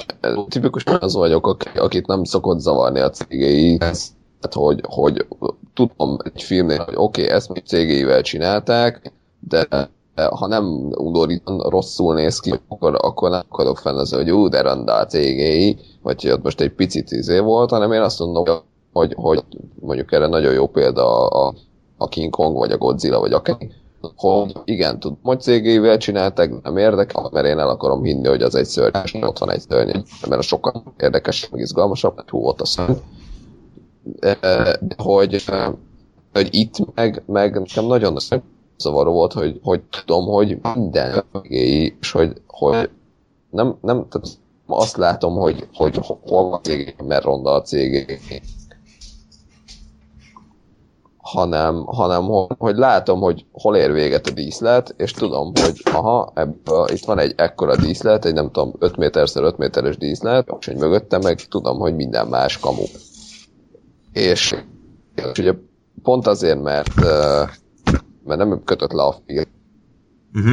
tipikusan az vagyok, akit nem szokott zavarni a cégei, tehát hogy, hogy tudom egy filmnél, hogy oké, okay, ezt még cégeivel csinálták, de ha nem undorítan rosszul néz ki, akkor, akkor nem akarok fenn az, hogy ú, de randál a cégei, vagy hogy ott most egy picit izé volt, hanem én azt mondom, hogy, hogy mondjuk erre nagyon jó példa a, a King Kong, vagy a Godzilla, vagy akár, hogy igen, tud, hogy cégével csináltak, nem érdekel, mert én el akarom hinni, hogy az egy szörny, és ott van egy szörny, mert a sokkal érdekes, meg izgalmasabb, mert hú volt a szörny. De, hogy, hogy itt meg, meg nekem nagyon zavaró volt, hogy, hogy tudom, hogy minden és hogy, hogy nem, nem, tehát azt látom, hogy, hogy hol van a cég, mert ronda a cég, hanem, hanem hogy látom, hogy hol ér véget a díszlet, és tudom, hogy aha, ebből, itt van egy ekkora díszlet, egy nem tudom, 5 méterszer 5 méteres díszlet, és hogy mögöttem meg tudom, hogy minden más kamu. És, és ugye pont azért, mert, mert nem kötött le a film. Uh-huh.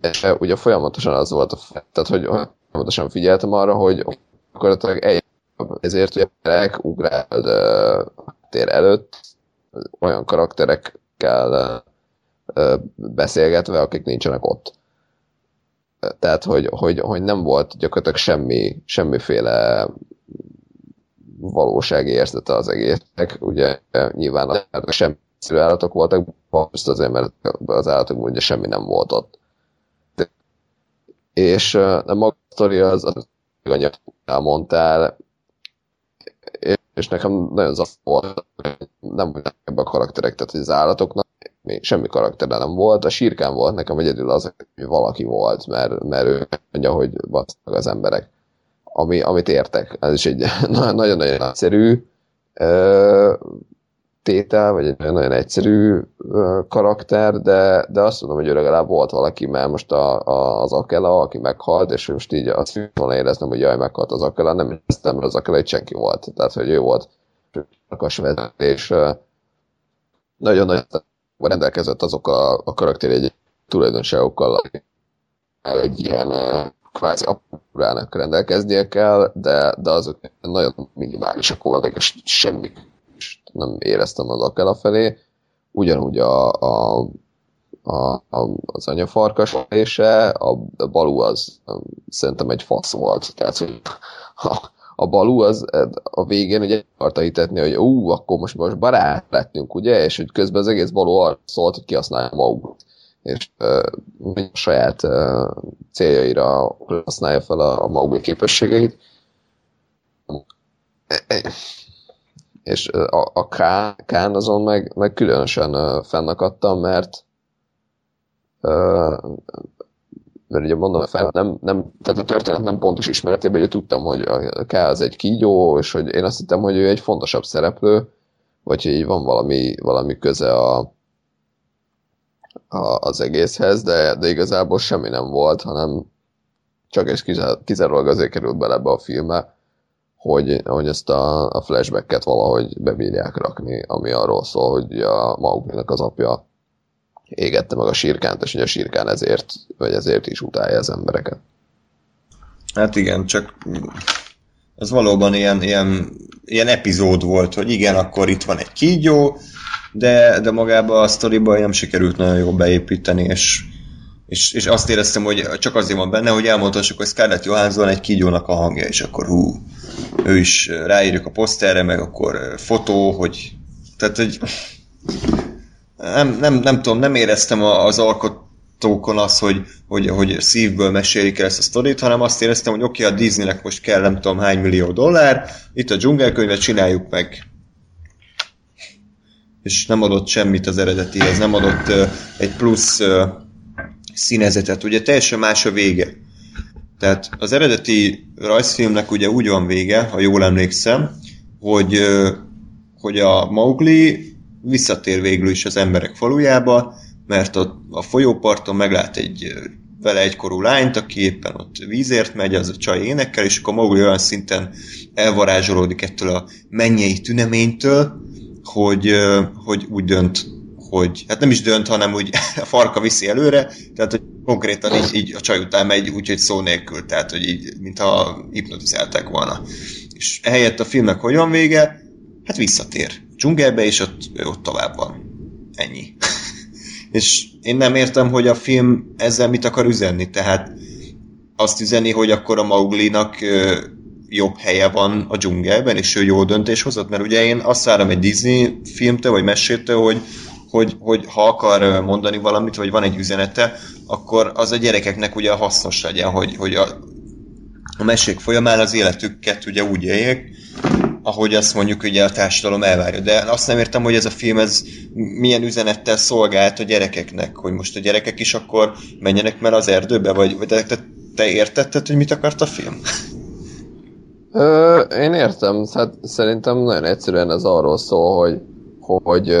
És ugye folyamatosan az volt a tehát hogy folyamatosan figyeltem arra, hogy gyakorlatilag egy Ezért ugye ugráld tér előtt olyan karakterekkel beszélgetve, akik nincsenek ott. Tehát, hogy, hogy, hogy nem volt gyakorlatilag semmi, semmiféle valósági érzete az egésznek. Ugye nyilván a semmi állatok voltak, most azért, mert az állatok ugye semmi nem volt ott. És a maga az, az anyag elmondtál, és nekem nagyon zav volt, nem voltak ebben a karakterek, tehát az állatoknak még semmi karakter nem volt, a sírkán volt nekem egyedül az, hogy valaki volt, mert, mert ő mondja, hogy basztak az emberek. Ami, amit értek, ez is egy nagyon-nagyon egyszerű tétel, vagy egy nagyon egyszerű karakter, de, de azt mondom, hogy legalább volt valaki, mert most a, a, az Akela, aki meghalt, és most így azt volna éreznem, hogy jaj, meghalt az Akela, nem éreztem, mert az Akela egy senki volt. Tehát, hogy ő volt a és nagyon nagy rendelkezett azok a, a karakteri egy tulajdonságokkal, egy ilyen kvázi apurának rendelkeznie kell, de, de azok nagyon minimálisak voltak, és semmi nem éreztem az Akela felé. Ugyanúgy a, a, a, a, az anyafarkas felése, a, a Balú az szerintem egy fasz volt. Tehát, hogy a, a Balú az a végén ugye akarta hitetni, hogy ú, akkor most, most barát lettünk, ugye? És hogy közben az egész Balú arra szólt, hogy kihasználja magukat és uh, a saját uh, céljaira használja fel a, a maguk képességeit és a, a Kán azon meg, meg különösen fennakadtam, mert mert ugye mondom, fel, nem, nem, tehát a történet nem pontos ismeretében, hogy tudtam, hogy a K az egy kígyó, és hogy én azt hittem, hogy ő egy fontosabb szereplő, vagy hogy így van valami, valami köze a, a, az egészhez, de, de igazából semmi nem volt, hanem csak és kizárólag azért került bele ebbe a filmbe, hogy, hogy ezt a, a flashbacket valahogy bebírják rakni, ami arról szól, hogy a Mauglinak az apja égette meg a sírkánt, és hogy a sírkán ezért, vagy ezért is utálja az embereket. Hát igen, csak ez valóban ilyen, ilyen, ilyen epizód volt, hogy igen, akkor itt van egy kígyó, de, de magába a sztoriba nem sikerült nagyon jól beépíteni, és, és, és azt éreztem, hogy csak azért van benne, hogy elmondhassuk, hogy Scarlett Johansson egy kígyónak a hangja, és akkor hú, ő is ráírjuk a poszterre, meg akkor fotó, hogy tehát, hogy nem, nem, nem tudom, nem éreztem az alkotókon az, hogy, hogy, hogy szívből mesélik el ezt a sztorit, hanem azt éreztem, hogy oké, okay, a Disneynek most kell nem tudom hány millió dollár, itt a dzsungelkönyvet csináljuk meg. És nem adott semmit az eredetihez, nem adott uh, egy plusz uh, színezetet. Ugye teljesen más a vége. Tehát az eredeti rajzfilmnek ugye úgy van vége, ha jól emlékszem, hogy, hogy a Mowgli visszatér végül is az emberek falujába, mert a, a folyóparton meglát egy vele egykorú lányt, aki éppen ott vízért megy, az a csaj énekel, és akkor Mowgli olyan szinten elvarázsolódik ettől a mennyei tüneménytől, hogy, hogy úgy dönt, hogy hát nem is dönt, hanem úgy a farka viszi előre, tehát hogy konkrétan így, így a csaj után megy, úgyhogy szó nélkül, tehát hogy így, mintha hipnotizálták volna. És ehelyett a filmnek hogy van vége? Hát visszatér dzsungelbe, és ott, ott tovább van. Ennyi. és én nem értem, hogy a film ezzel mit akar üzenni, tehát azt üzeni, hogy akkor a Mauglinak jobb helye van a dzsungelben, és ő jó döntés hozott, mert ugye én azt várom egy Disney filmtől, vagy mesétől, hogy hogy, hogy ha akar mondani valamit, vagy van egy üzenete, akkor az a gyerekeknek ugye hasznos legyen, hogy, hogy a, a mesék folyamán az életüket ugye úgy éljék, ahogy azt mondjuk ugye a társadalom elvárja. De azt nem értem, hogy ez a film ez milyen üzenettel szolgált a gyerekeknek, hogy most a gyerekek is akkor menjenek meg az erdőbe, vagy, vagy te, te értetted, hogy mit akart a film? Ö, én értem, hát szerintem nagyon egyszerűen ez arról szól, hogy hogy,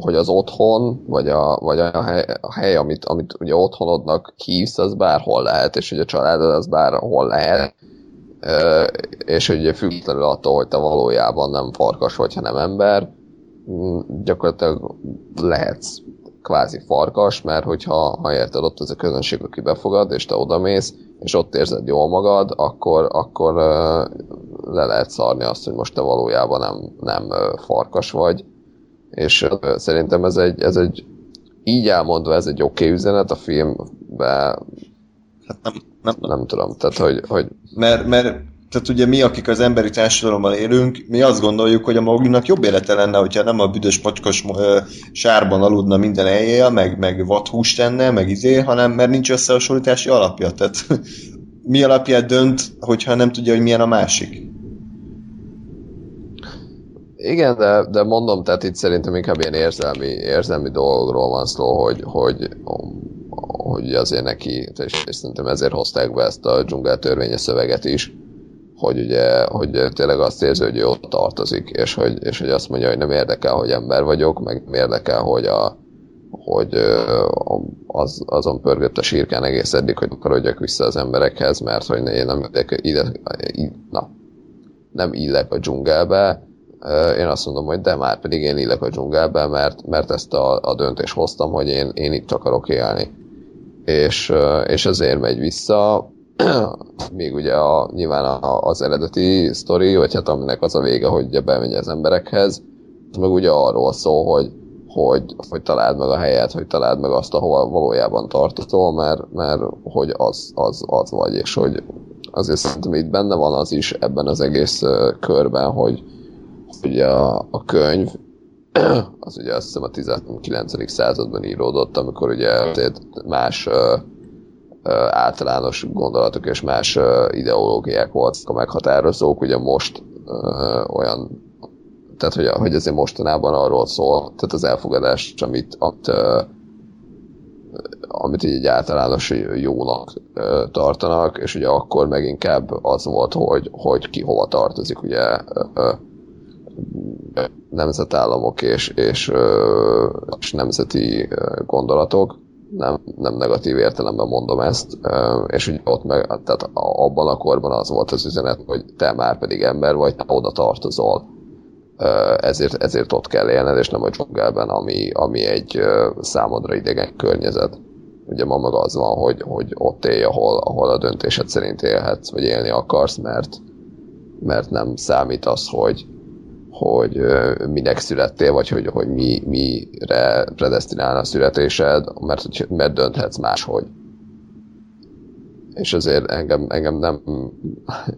hogy az otthon, vagy a, vagy a hely, a hely amit, amit ugye otthonodnak hívsz, az bárhol lehet, és hogy a családod az bárhol lehet, és hogy függetlenül attól, hogy te valójában nem farkas vagy, hanem ember, gyakorlatilag lehetsz kvázi farkas, mert hogyha ha érted, ott az a közönség, aki befogad, és te odamész, és ott érzed jól magad, akkor, akkor le lehet szarni azt, hogy most te valójában nem, nem farkas vagy, és szerintem ez egy, ez egy így elmondva ez egy oké okay üzenet a filmben, Hát nem, nem, nem tudom, tehát hogy, hogy... Mert, mert tehát ugye mi, akik az emberi társadalomban élünk, mi azt gondoljuk, hogy a Moglinak jobb élete lenne, hogyha nem a büdös pacskos ö, sárban aludna minden éjjel, meg, meg vadhúst tenne, meg izé, hanem mert nincs összehasonlítási alapja. Tehát mi alapját dönt, hogyha nem tudja, hogy milyen a másik. Igen, de, de mondom, tehát itt szerintem inkább ilyen érzelmi, érzelmi dolgokról van szó, hogy, hogy, hogy azért neki, és, és szerintem ezért hozták be ezt a dzsungel törvénye szöveget is, hogy ugye, hogy tényleg azt érzi, hogy ő ott tartozik, és hogy, és hogy azt mondja, hogy nem érdekel, hogy ember vagyok, meg nem érdekel, hogy a, hogy az, azon pörgött a sírkán egész eddig, hogy akarodjak vissza az emberekhez, mert hogy én nem ide, ide, na, nem illek a dzsungelbe, én azt mondom, hogy de már pedig én illek a dzsungelbe, mert, mert ezt a, a döntést hoztam, hogy én, én itt akarok élni. És, és ezért megy vissza, még ugye a, nyilván a, az eredeti sztori, vagy hát aminek az a vége, hogy ugye bemegy az emberekhez, meg ugye arról szól, hogy, hogy, hogy találd meg a helyet, hogy találd meg azt, ahol valójában tartozol, mert, mert hogy az, az, az vagy, és hogy azért szerintem itt benne van az is ebben az egész körben, hogy, hogy a, a könyv az ugye azt hiszem a 19. században íródott, amikor ugye más általános gondolatok és más ideológiák voltak a meghatározók, ugye most olyan tehát hogy, hogy azért mostanában arról szól, tehát az elfogadás, amit, amit, amit így egy általános jónak tartanak, és ugye akkor meg inkább az volt, hogy, hogy ki hova tartozik, ugye nemzetállamok és, és, és nemzeti gondolatok, nem, nem negatív értelemben mondom ezt, és ugye ott meg, tehát abban a korban az volt az üzenet, hogy te már pedig ember vagy, te oda tartozol. Ezért, ezért ott kell élned, és nem a dzsungelben, ami, ami egy számodra idegen környezet. Ugye ma meg az van, hogy, hogy ott élj, ahol, ahol a döntésed szerint élhetsz, vagy élni akarsz, mert, mert nem számít az, hogy, hogy minek születtél, vagy hogy, hogy mi, mire predestinálna a születésed, mert, mert dönthetsz máshogy. És azért engem, engem nem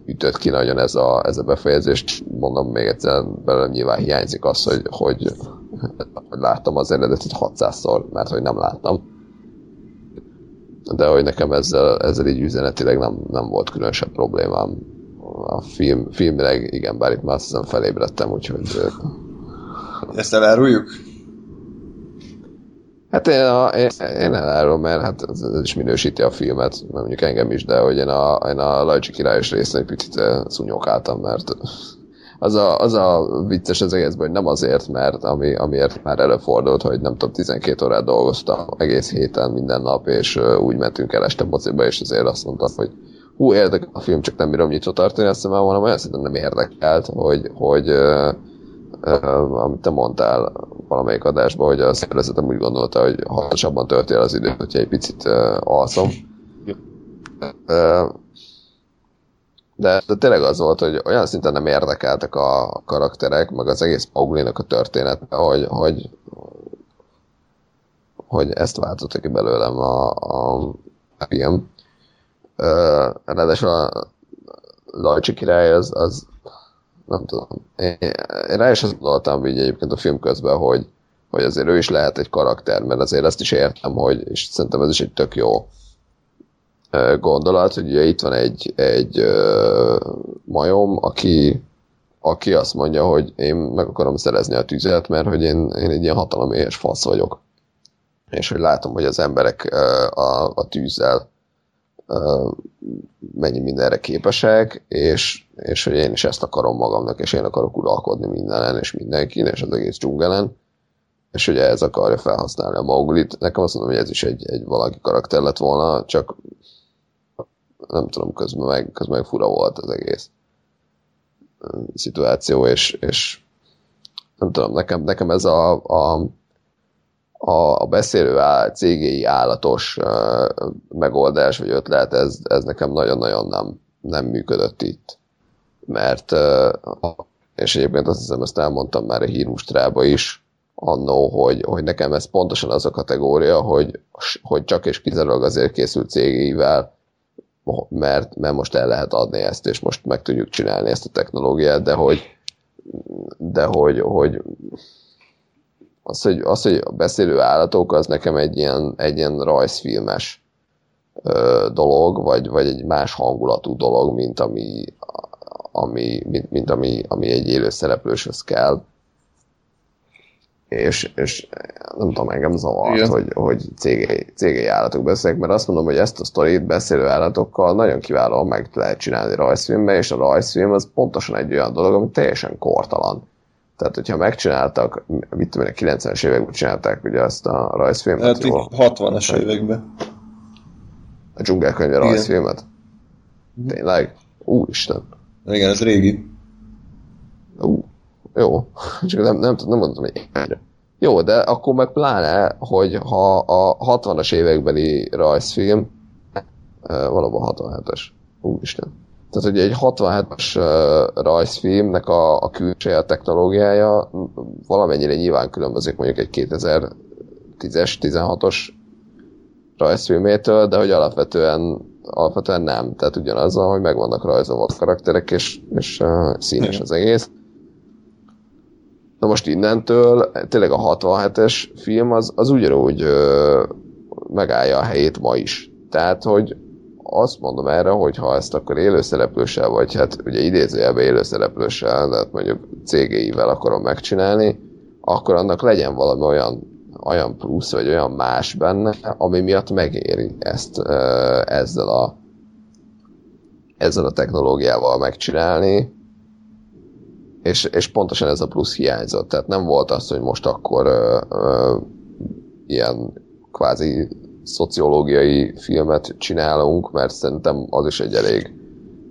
ütött ki nagyon ez a, ez a befejezés, mondom még egyszer, belőlem nyilván hiányzik az, hogy, hogy, hogy láttam az eredetit 600-szor, mert hogy nem láttam. De hogy nekem ezzel, ezzel így üzenetileg nem, nem volt különösebb problémám a film, filmileg, igen, bár itt már azt hiszem felébredtem, úgyhogy... Ezt eláruljuk? Hát én, a, én, én elárulom, mert hát ez, ez, is minősíti a filmet, mert mondjuk engem is, de hogy én a, én a Lajcsi királyos részén egy picit szúnyogáltam, mert az a, az a vicces az egészben, hogy nem azért, mert ami, amiért már előfordult, hogy nem tudom, 12 órát dolgoztam egész héten minden nap, és úgy mentünk el este mociba, és azért azt mondtam, hogy hú, érdekel a film, csak nem bírom nyitva tartani, azt hiszem, hanem olyan szerintem nem érdekelt, hogy, hogy uh, uh, amit te mondtál valamelyik adásban, hogy a szervezetem úgy gondolta, hogy hatosabban tölti el az időt, hogyha egy picit uh, alszom. Uh, de, de tényleg az volt, hogy olyan szinten nem érdekeltek a karakterek, meg az egész Paulinak a történet, hogy, hogy, hogy ezt váltotta ki belőlem a, a, a film. Ráadásul a Lajcsi király az, az nem tudom. Én, én rá is azt gondoltam így egyébként a film közben, hogy, hogy azért ő is lehet egy karakter, mert azért ezt is értem, hogy, és szerintem ez is egy tök jó gondolat, hogy ugye itt van egy, egy majom, aki, aki azt mondja, hogy én meg akarom szerezni a tüzet, mert hogy én, én egy ilyen hataloméhes fasz vagyok. És hogy látom, hogy az emberek a, a tűzzel mennyi mindenre képesek, és, és hogy én is ezt akarom magamnak, és én akarok uralkodni mindenen, és mindenkin, és az egész dzsungelen, és hogy ez akarja felhasználni a Mowglit. Nekem azt mondom, hogy ez is egy, egy valaki karakter lett volna, csak nem tudom, közben meg, közben meg fura volt az egész szituáció, és, és nem tudom, nekem, nekem ez a, a a, a beszélő áll, cégéi állatos megoldás vagy ötlet, ez, ez nekem nagyon-nagyon nem, nem működött itt. mert és egyébként azt hiszem, ezt elmondtam már a hírmustrába is, annó, hogy, hogy nekem ez pontosan az a kategória, hogy, hogy csak és kizárólag azért készült cégével, mert, mert most el lehet adni ezt, és most meg tudjuk csinálni ezt a technológiát, de hogy, de hogy, hogy az, hogy, az, hogy a beszélő állatok, az nekem egy ilyen, egy ilyen rajzfilmes ö, dolog, vagy, vagy egy más hangulatú dolog, mint ami, ami, mint, mint ami, ami egy élő szereplőshöz kell. És, és nem tudom, engem zavart, Igen. hogy, hogy cégei, cégei állatok beszélnek, mert azt mondom, hogy ezt a sztorit beszélő állatokkal nagyon kiválóan meg lehet csinálni rajzfilmbe, és a rajzfilm az pontosan egy olyan dolog, ami teljesen kortalan. Tehát, hogyha megcsináltak, mit tudom én, a 90-es években csinálták ugye azt a rajzfilmet. Hát jól. 60-as években. A dzsungelkönyve rajzfilmet? Tényleg? Úristen. Igen, ez régi. Ú, jó. Csak nem, nem, nem mondtam, hogy Jó, de akkor meg pláne, hogy ha a 60-as évekbeli rajzfilm, valóban 67-es, úristen. Tehát, hogy egy 67-es rajzfilmnek a, a külseje, a technológiája valamennyire nyilván különbözik mondjuk egy 2010-es, 16-os rajzfilmétől, de hogy alapvetően alapvetően nem. Tehát ugyanazzal, hogy meg vannak rajzolva a karakterek, és, és uh, színes az egész. Na most innentől tényleg a 67-es film az, az ugyanúgy uh, megállja a helyét ma is. Tehát, hogy azt mondom erre, hogy ha ezt akkor élőszereplőssel, vagy hát ugye idézőjelben élőszereplőssel, tehát mondjuk cégeivel akarom megcsinálni, akkor annak legyen valami olyan olyan plusz, vagy olyan más benne, ami miatt megéri ezt ezzel a ezzel a technológiával megcsinálni, és, és pontosan ez a plusz hiányzott. Tehát nem volt az, hogy most akkor ö, ö, ilyen kvázi szociológiai filmet csinálunk, mert szerintem az is egy elég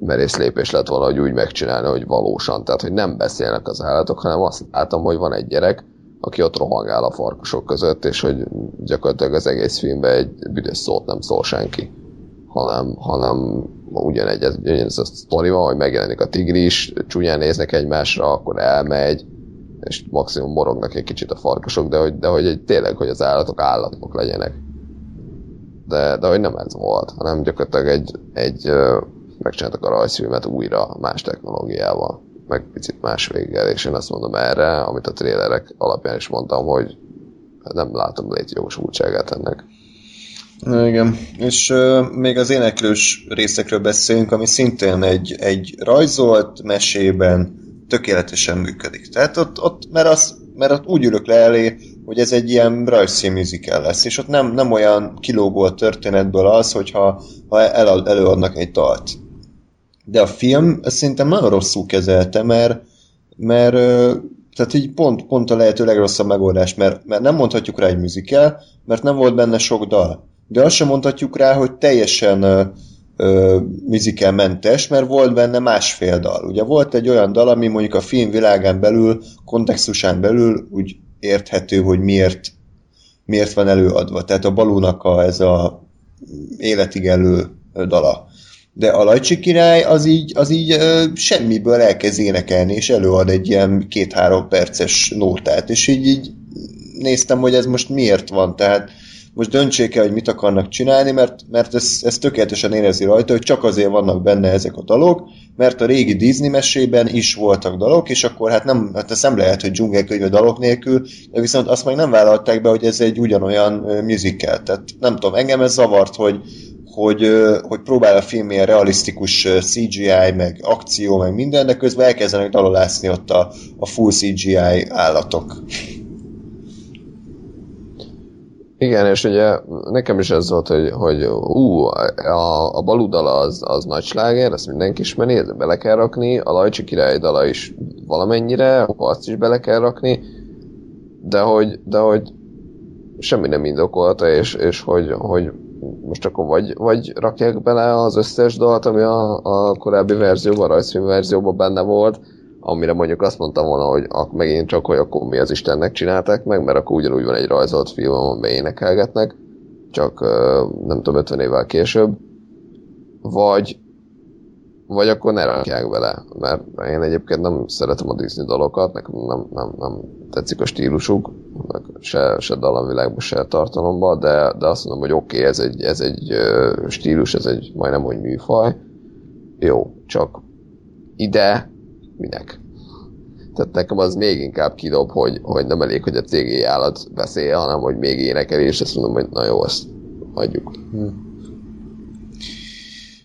merész lépés lett volna, hogy úgy megcsinálni, hogy valósan. Tehát, hogy nem beszélnek az állatok, hanem azt látom, hogy van egy gyerek, aki ott rohangál a farkasok között, és hogy gyakorlatilag az egész filmben egy büdös szót nem szól senki, hanem, hanem ugyanegy, ez, ugyanez a sztori van, hogy megjelenik a tigris, csúnyán néznek egymásra, akkor elmegy, és maximum morognak egy kicsit a farkasok, de hogy, de hogy egy, tényleg, hogy az állatok állatok legyenek. De, de hogy nem ez volt, hanem gyakorlatilag egy, egy megcsináltak a rajzfilmet újra más technológiával meg picit más véggel, és én azt mondom erre, amit a trélerek alapján is mondtam, hogy nem látom létjogosultságát ennek. Igen, és uh, még az éneklős részekről beszélünk, ami szintén egy, egy rajzolt mesében tökéletesen működik. Tehát ott, ott mert, az, mert ott úgy ülök le elé, hogy ez egy ilyen rajzszín musical lesz, és ott nem, nem olyan kilógó a történetből az, hogyha ha el, előadnak egy dalt de a film ezt szerintem nagyon rosszul kezelte, mert, mert tehát így pont, pont a lehető legrosszabb megoldás, mert, mert nem mondhatjuk rá egy musical, mert nem volt benne sok dal. De azt sem mondhatjuk rá, hogy teljesen ö, ö, mert volt benne másfél dal. Ugye volt egy olyan dal, ami mondjuk a film világán belül, kontextusán belül úgy érthető, hogy miért, miért van előadva. Tehát a balúnak a, ez a életig elő dala. De a Lajcsi király az így, az így ö, semmiből elkezd énekelni, és előad egy ilyen két-három perces nótát, és így, így néztem, hogy ez most miért van, tehát most döntsék el, hogy mit akarnak csinálni, mert, mert ez, ez tökéletesen érezi rajta, hogy csak azért vannak benne ezek a dalok, mert a régi Disney mesében is voltak dalok, és akkor hát nem, hát ez nem lehet, hogy dzsungelkönyve dalok nélkül, de viszont azt meg nem vállalták be, hogy ez egy ugyanolyan musical. Tehát nem tudom, engem ez zavart, hogy, hogy, hogy próbál a film ilyen realisztikus CGI, meg akció, meg minden, de közben elkezdenek dalolászni ott a, a full CGI állatok. Igen, és ugye nekem is ez volt, hogy, hogy ú, a, a baludala az, az nagy sláger, ezt mindenki ismeri, ezt bele kell rakni, a Lajcsi király dala is valamennyire, azt is bele kell rakni, de hogy, de hogy semmi nem indokolta, és, és hogy, hogy most akkor vagy, vagy rakják bele az összes dalt, ami a, a korábbi verzióban, a rajzfilm verzióban benne volt, amire mondjuk azt mondtam volna, hogy ak, megint csak, hogy akkor mi az Istennek csinálták meg, mert akkor ugyanúgy van egy rajzolt film, amiben énekelgetnek, csak nem tudom, 50 évvel később. Vagy, vagy akkor ne rakják bele, mert én egyébként nem szeretem a Disney dalokat, nekem nem, nem, nem tetszik a stílusuk, se, se dallamvilágban, se tartalomban, de, de azt mondom, hogy oké, okay, ez egy, ez egy stílus, ez egy majdnem úgy műfaj, jó, csak ide minek? Tehát nekem az még inkább kidob, hogy, hogy nem elég, hogy a cégi állat beszél, hanem hogy még énekel, és azt mondom, hogy na jó, azt hagyjuk. Hmm.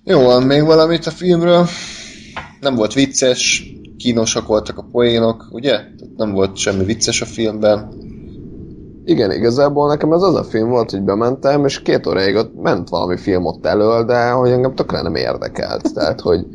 Jó, van még valamit a filmről? Nem volt vicces, kínosak voltak a poénok, ugye? Nem volt semmi vicces a filmben. Igen, igazából nekem ez az a film volt, hogy bementem, és két óráig ott ment valami film ott elől, de hogy engem tökre nem érdekelt. Tehát, hogy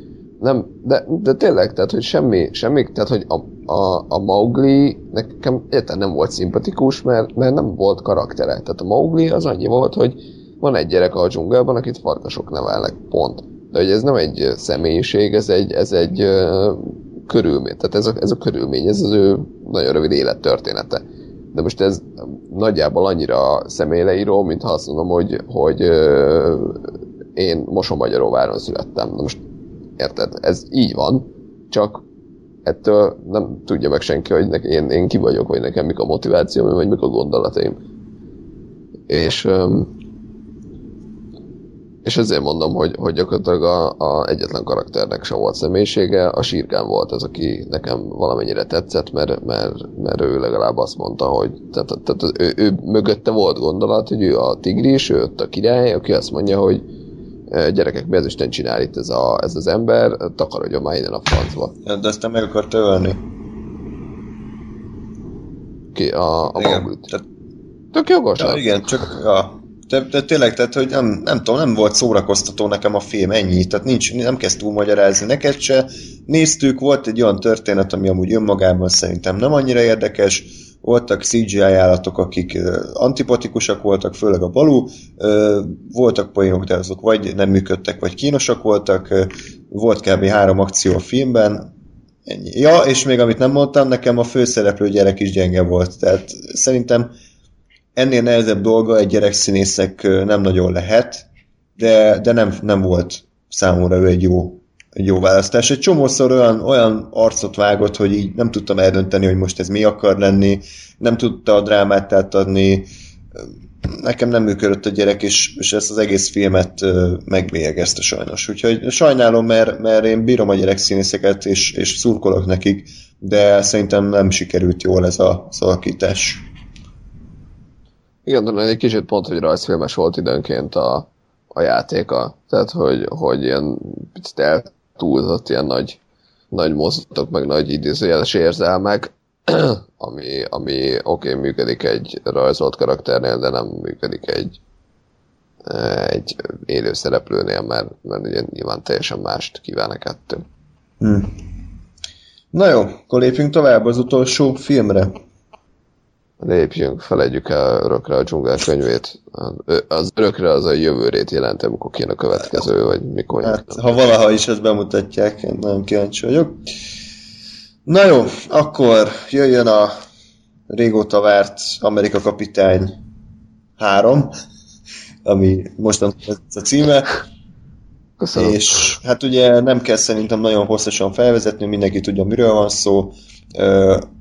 nem, de, de tényleg, tehát, hogy semmi, semmi tehát, hogy a, a, a Mowgli nekem egyáltalán nem volt szimpatikus, mert, mert nem volt karaktere. Tehát a Mowgli az annyi volt, hogy van egy gyerek a dzsungelben, akit farkasok nevelnek, pont. De hogy ez nem egy személyiség, ez egy, ez egy uh, körülmény. Tehát ez a, ez a körülmény, ez az ő nagyon rövid élettörténete. De most ez nagyjából annyira személyleíró, mint ha azt mondom, hogy, hogy uh, én Mosonmagyaróváron születtem. Na most érted? Ez így van, csak ettől nem tudja meg senki, hogy nek, én, én ki vagyok, vagy nekem mik a motivációm, vagy mik a gondolataim. És és ezért mondom, hogy, hogy gyakorlatilag a, a egyetlen karakternek sem volt személyisége, a sírkán volt az, aki nekem valamennyire tetszett, mert, mert, mert ő legalább azt mondta, hogy tehát, tehát ő, ő, mögötte volt gondolat, hogy ő a tigris, ő ott a király, aki azt mondja, hogy gyerekek, mi az Isten csinál itt ez, a, ez az ember, takarodjon már innen a francba. De aztán meg akarta ölni. Ki? A, a igen, tehát... Tök jogos. Ja, igen, csak ja, de, de tényleg, tehát, hogy nem, nem tudom, nem volt szórakoztató nekem a film, ennyi. Tehát nincs, nem kezd túl magyarázni neked se. Néztük, volt egy olyan történet, ami amúgy önmagában szerintem nem annyira érdekes. Voltak CGI állatok, akik antipatikusak voltak, főleg a balú. Voltak poénok, de azok vagy nem működtek, vagy kínosak voltak. Volt kb. három akció a filmben, Ennyi. Ja, és még amit nem mondtam, nekem a főszereplő gyerek is gyenge volt. Tehát szerintem ennél nehezebb dolga egy gyerekszínészek nem nagyon lehet, de, de nem, nem volt számomra ő egy jó, egy jó választás. Egy csomószor olyan, olyan arcot vágott, hogy így nem tudtam eldönteni, hogy most ez mi akar lenni, nem tudta a drámát átadni, nekem nem működött a gyerek, és, és ezt az egész filmet megbélyegezte sajnos. Úgyhogy sajnálom, mert, mert én bírom a gyerekszínészeket, és, és szurkolok nekik, de szerintem nem sikerült jól ez a, alakítás. Igen, de egy kicsit pont, hogy rajzfilmes volt időnként a, a játéka. Tehát, hogy, hogy ilyen picit eltúlzott ilyen nagy, nagy mozdulatok, meg nagy idézőjeles érzelmek, ami, ami oké, okay, működik egy rajzolt karakternél, de nem működik egy, egy élő szereplőnél, mert, mert ugye nyilván teljesen mást kíván a kettő. Hmm. Na jó, akkor lépjünk tovább az utolsó filmre lépjünk, felejtjük el örökre a dzsungel könyvét. Az örökre az a jövőrét jelenti, amikor kijön a következő, vagy mikor. Hát, ha valaha is ezt bemutatják, én nagyon kíváncsi vagyok. Na jó, akkor jöjjön a régóta várt Amerika kapitány 3, ami mostan ez a címe. Köszönöm. És hát ugye nem kell szerintem nagyon hosszasan felvezetni, mindenki tudja, miről van szó.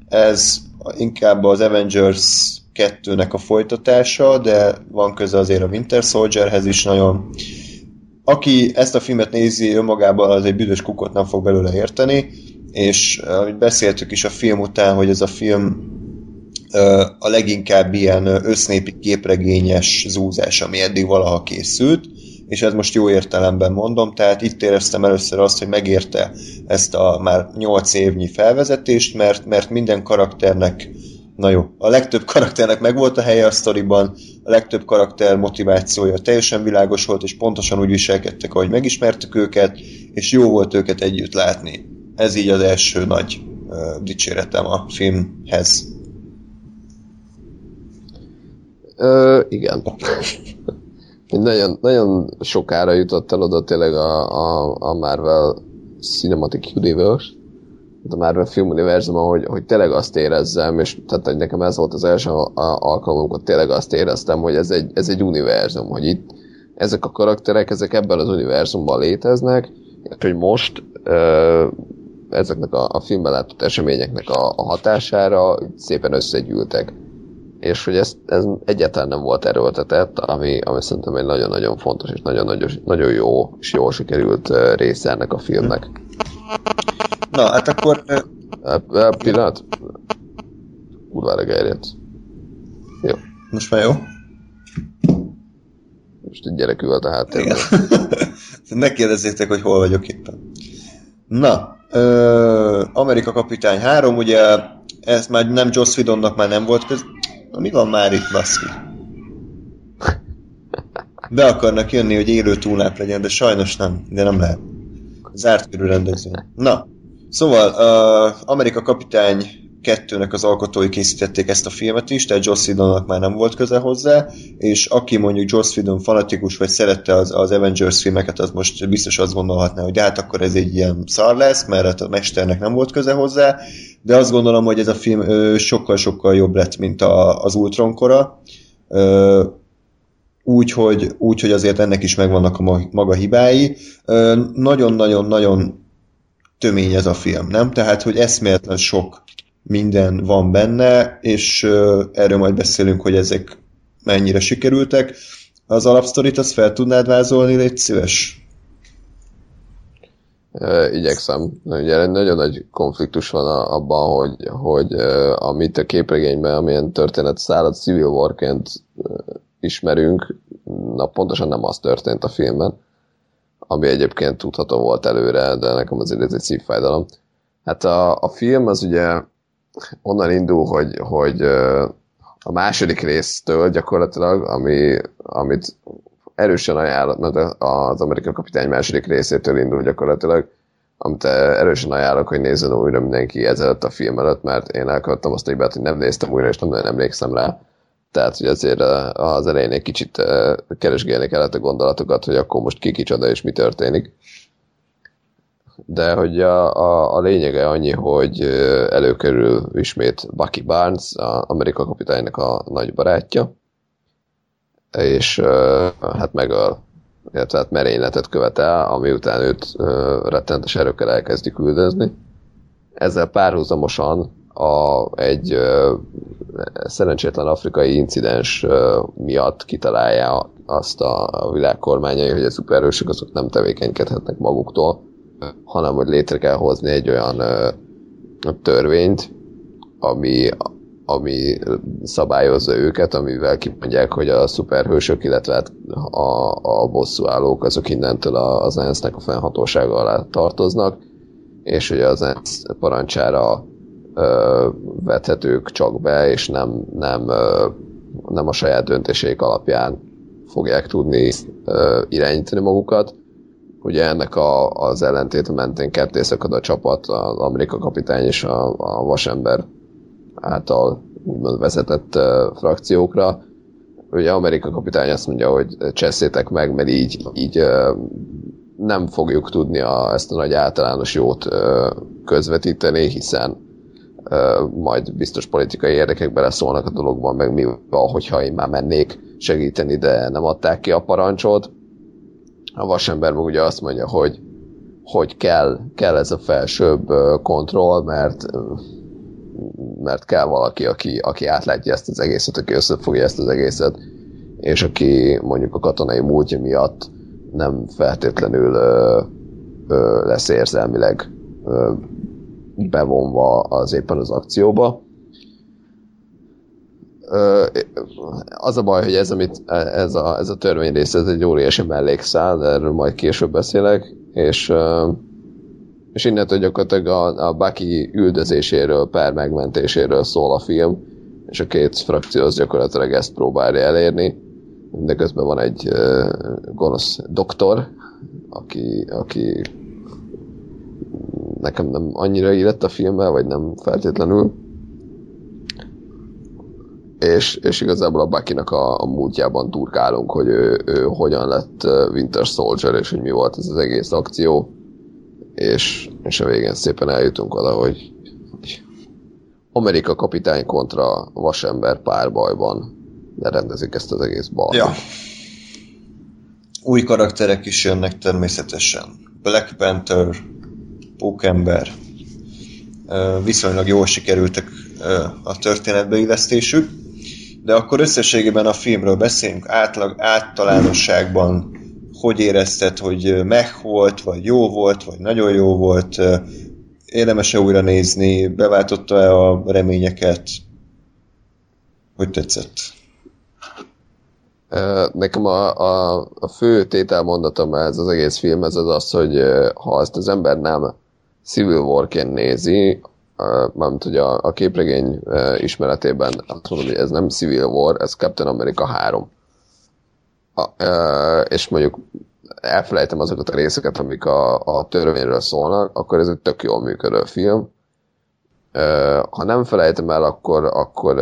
Ez inkább az Avengers 2-nek a folytatása, de van köze azért a Winter Soldierhez is nagyon. Aki ezt a filmet nézi önmagában, az egy büdös kukot nem fog belőle érteni, és ahogy beszéltük is a film után, hogy ez a film a leginkább ilyen össznépi képregényes zúzás, ami eddig valaha készült, és ez most jó értelemben mondom, tehát itt éreztem először azt, hogy megérte ezt a már 8 évnyi felvezetést, mert, mert minden karakternek Na jó, a legtöbb karakternek megvolt a helye a sztoriban, a legtöbb karakter motivációja teljesen világos volt, és pontosan úgy viselkedtek, ahogy megismertük őket, és jó volt őket együtt látni. Ez így az első nagy uh, dicséretem a filmhez. Ö, igen. nagyon, nagyon sokára jutott el oda tényleg a, a, a Marvel Cinematic Universe, a Marvel film univerzum, hogy, hogy tényleg azt érezzem, és tehát hogy nekem ez volt az első alkalom, amikor tényleg azt éreztem, hogy ez egy, ez egy univerzum, hogy itt ezek a karakterek, ezek ebben az univerzumban léteznek, hogy most ö, ezeknek a, a filmben látott eseményeknek a, a hatására szépen összegyűltek. És hogy ez, ez egyáltalán nem volt erőltetett, ami, ami szerintem egy nagyon-nagyon fontos és nagyon-nagyon nagyon jó és jól sikerült része ennek a filmnek. Na, hát akkor... E, pillanat. Kurvára gerjedt. Jó. Most már jó? Most egy gyerek ült a háttérben. ne kérdezzétek, hogy hol vagyok éppen. Na, ö, Amerika kapitány 3, ugye ez már nem Joss Whedonnak már nem volt köz... Na, mi van már itt, baszki? Be akarnak jönni, hogy élő túlnáp legyen, de sajnos nem, de nem lehet. Zárt körül rendezvény. Na, szóval uh, Amerika kapitány kettőnek az alkotói készítették ezt a filmet is, tehát Joss Whedonnak már nem volt köze hozzá, és aki mondjuk Joss Whedon fanatikus, vagy szerette az, az Avengers filmeket, az most biztos azt gondolhatná, hogy hát akkor ez egy ilyen szar lesz, mert hát a mesternek nem volt köze hozzá, de azt gondolom, hogy ez a film sokkal-sokkal jobb lett, mint a, az Ultron kora. Úgy hogy, úgy, azért ennek is megvannak a maga hibái. Nagyon-nagyon-nagyon tömény ez a film, nem? Tehát, hogy eszméletlen sok minden van benne, és erről majd beszélünk, hogy ezek mennyire sikerültek. Az alapsztorit azt fel tudnád vázolni, légy szíves? igyekszem. Ugye nagyon nagy konfliktus van abban, hogy, hogy amit a képregényben, amilyen történet szállat Civil War-ként ismerünk, na pontosan nem az történt a filmben, ami egyébként tudható volt előre, de nekem azért ez egy szívfájdalom. Hát a, a film az ugye onnan indul, hogy, hogy a második résztől gyakorlatilag, ami, amit erősen ajánlott, mert az Amerikai Kapitány második részétől indul gyakorlatilag, amit erősen ajánlok, hogy nézzen újra mindenki ezelőtt a film előtt, mert én elkövettem azt a hibát, hogy nem néztem újra, és nem nagyon emlékszem rá. Tehát, hogy azért az elején egy kicsit keresgélni kellett a gondolatokat, hogy akkor most ki kicsoda és mi történik de hogy a, a, a lényege annyi, hogy előkerül ismét Bucky Barnes, az Amerika kapitánynak a nagy barátja, és hát megöl, illetve hát merényletet követel, ami után őt rettentes erőkkel elkezdi küldözni. Ezzel párhuzamosan a, egy szerencsétlen afrikai incidens miatt kitalálja azt a, a világ kormányai, hogy a szupererősök azok nem tevékenykedhetnek maguktól, hanem hogy létre kell hozni egy olyan törvényt, ami, ami szabályozza őket, amivel kimondják, hogy a szuperhősök, illetve hát a, a bosszúállók azok innentől az ENSZ-nek a fennhatósága alá tartoznak, és hogy az ENSZ parancsára ö, vethetők csak be, és nem, nem, ö, nem a saját döntéseik alapján fogják tudni ö, irányítani magukat ugye ennek a, az ellentét mentén ketté szakad a csapat, az Amerika kapitány és a, a vasember által úgymond vezetett uh, frakciókra. Ugye Amerika kapitány azt mondja, hogy cseszétek meg, mert így, így uh, nem fogjuk tudni a, ezt a nagy általános jót uh, közvetíteni, hiszen uh, majd biztos politikai érdekek beleszólnak a dologban, meg mi van, hogyha én már mennék segíteni, de nem adták ki a parancsot a vasember meg ugye azt mondja, hogy, hogy kell, kell ez a felsőbb kontroll, mert mert kell valaki, aki, aki átlátja ezt az egészet, aki összefogja ezt az egészet, és aki mondjuk a katonai múltja miatt nem feltétlenül ö, ö, lesz érzelmileg ö, bevonva az éppen az akcióba az a baj, hogy ez, amit, ez, a, ez a rész, ez egy óriási mellékszál, erről majd később beszélek, és, és innentől gyakorlatilag a, a Bucky üldözéséről, per megmentéséről szól a film, és a két frakció az gyakorlatilag ezt próbálja elérni, de közben van egy gonosz doktor, aki, aki nekem nem annyira illett a filmbe, vagy nem feltétlenül, és, és igazából a Bucky-nak a, a múltjában turkálunk, hogy ő, ő hogyan lett Winter Soldier, és hogy mi volt ez az egész akció, és, és a végén szépen eljutunk oda, hogy, Amerika kapitány kontra vasember párbajban lerendezik ezt az egész bal. Ja. Új karakterek is jönnek természetesen. Black Panther, Pókember, viszonylag jól sikerültek a történetbe illesztésük, de akkor összességében a filmről beszélünk? Átlag, általánosságban, hogy érezted, hogy meh volt, vagy jó volt, vagy nagyon jó volt, érdemes-e újra nézni, beváltotta-e a reményeket, hogy tetszett? Nekem a, a, a fő tételmondatom ez az egész film, ez az az, hogy ha ezt az ember nem Civil War-ként nézi, mármint hogy a, a képregény ismeretében azt mondom, hogy ez nem Civil War, ez Captain America 3. A, és mondjuk elfelejtem azokat a részeket, amik a, a törvényről szólnak, akkor ez egy tök jól működő film. Ha nem felejtem el, akkor, akkor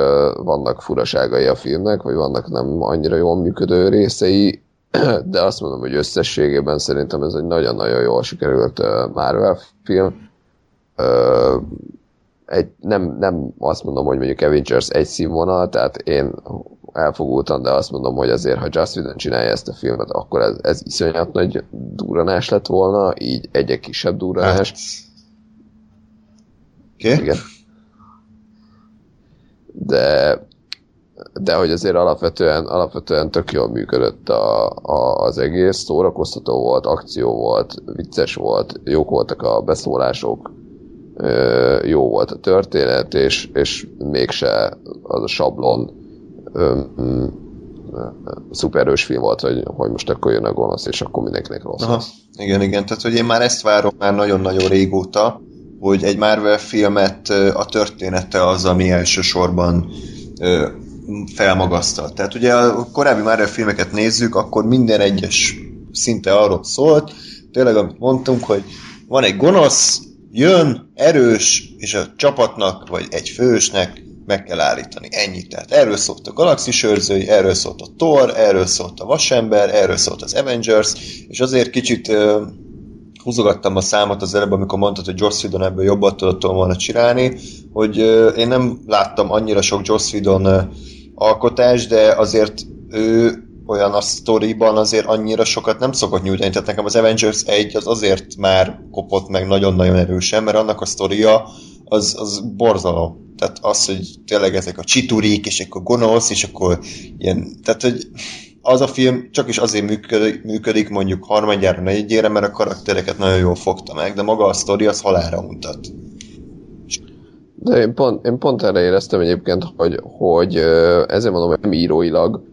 vannak furaságai a filmnek, vagy vannak nem annyira jól működő részei, de azt mondom, hogy összességében szerintem ez egy nagyon-nagyon jól sikerült Marvel film. Egy, nem, nem azt mondom, hogy mondjuk Avengers egy színvonal, tehát én elfogultam, de azt mondom, hogy azért, ha Just Whedon csinálja ezt a filmet, akkor ez, ez iszonyat nagy duranás lett volna, így egyek kisebb duranás. Hát. Okay. Igen. De, de hogy azért alapvetően, alapvetően tök jól működött a, a, az egész, szórakoztató volt, akció volt, vicces volt, jók voltak a beszólások, jó volt a történet, és, és mégse az a sablon szuperős film volt, hogy, hogy most akkor jön a gonosz, és akkor mindenkinek rossz Aha, Igen, igen, tehát hogy én már ezt várom már nagyon-nagyon régóta, hogy egy Marvel filmet a története az, ami elsősorban felmagasztal. Tehát ugye a korábbi Marvel filmeket nézzük, akkor minden egyes szinte arról szólt, tényleg amit mondtunk, hogy van egy gonosz, jön, erős, és a csapatnak, vagy egy fősnek meg kell állítani. Ennyi. Tehát erről szólt a Galaxis őrzői, erről szólt a Thor, erről szólt a Vasember, erről szólt az Avengers, és azért kicsit uh, húzogattam a számot az előbb, amikor mondtad, hogy Joss Whedon ebből jobbat tudott volna csinálni, hogy uh, én nem láttam annyira sok Joss Whedon uh, alkotás, de azért ő olyan a sztoriban azért annyira sokat nem szokott nyújtani. Tehát nekem az Avengers 1 az azért már kopott meg nagyon-nagyon erősen, mert annak a sztoria az, az borzalom. Tehát az, hogy tényleg ezek a csiturik, és akkor gonosz, és akkor ilyen, tehát hogy az a film csak is azért működik, mondjuk harmadjára, negyedjére, mert a karaktereket nagyon jól fogta meg, de maga a sztori az halára mutat. De én pont, én pont erre éreztem egyébként, hogy, hogy ezért mondom, hogy nem íróilag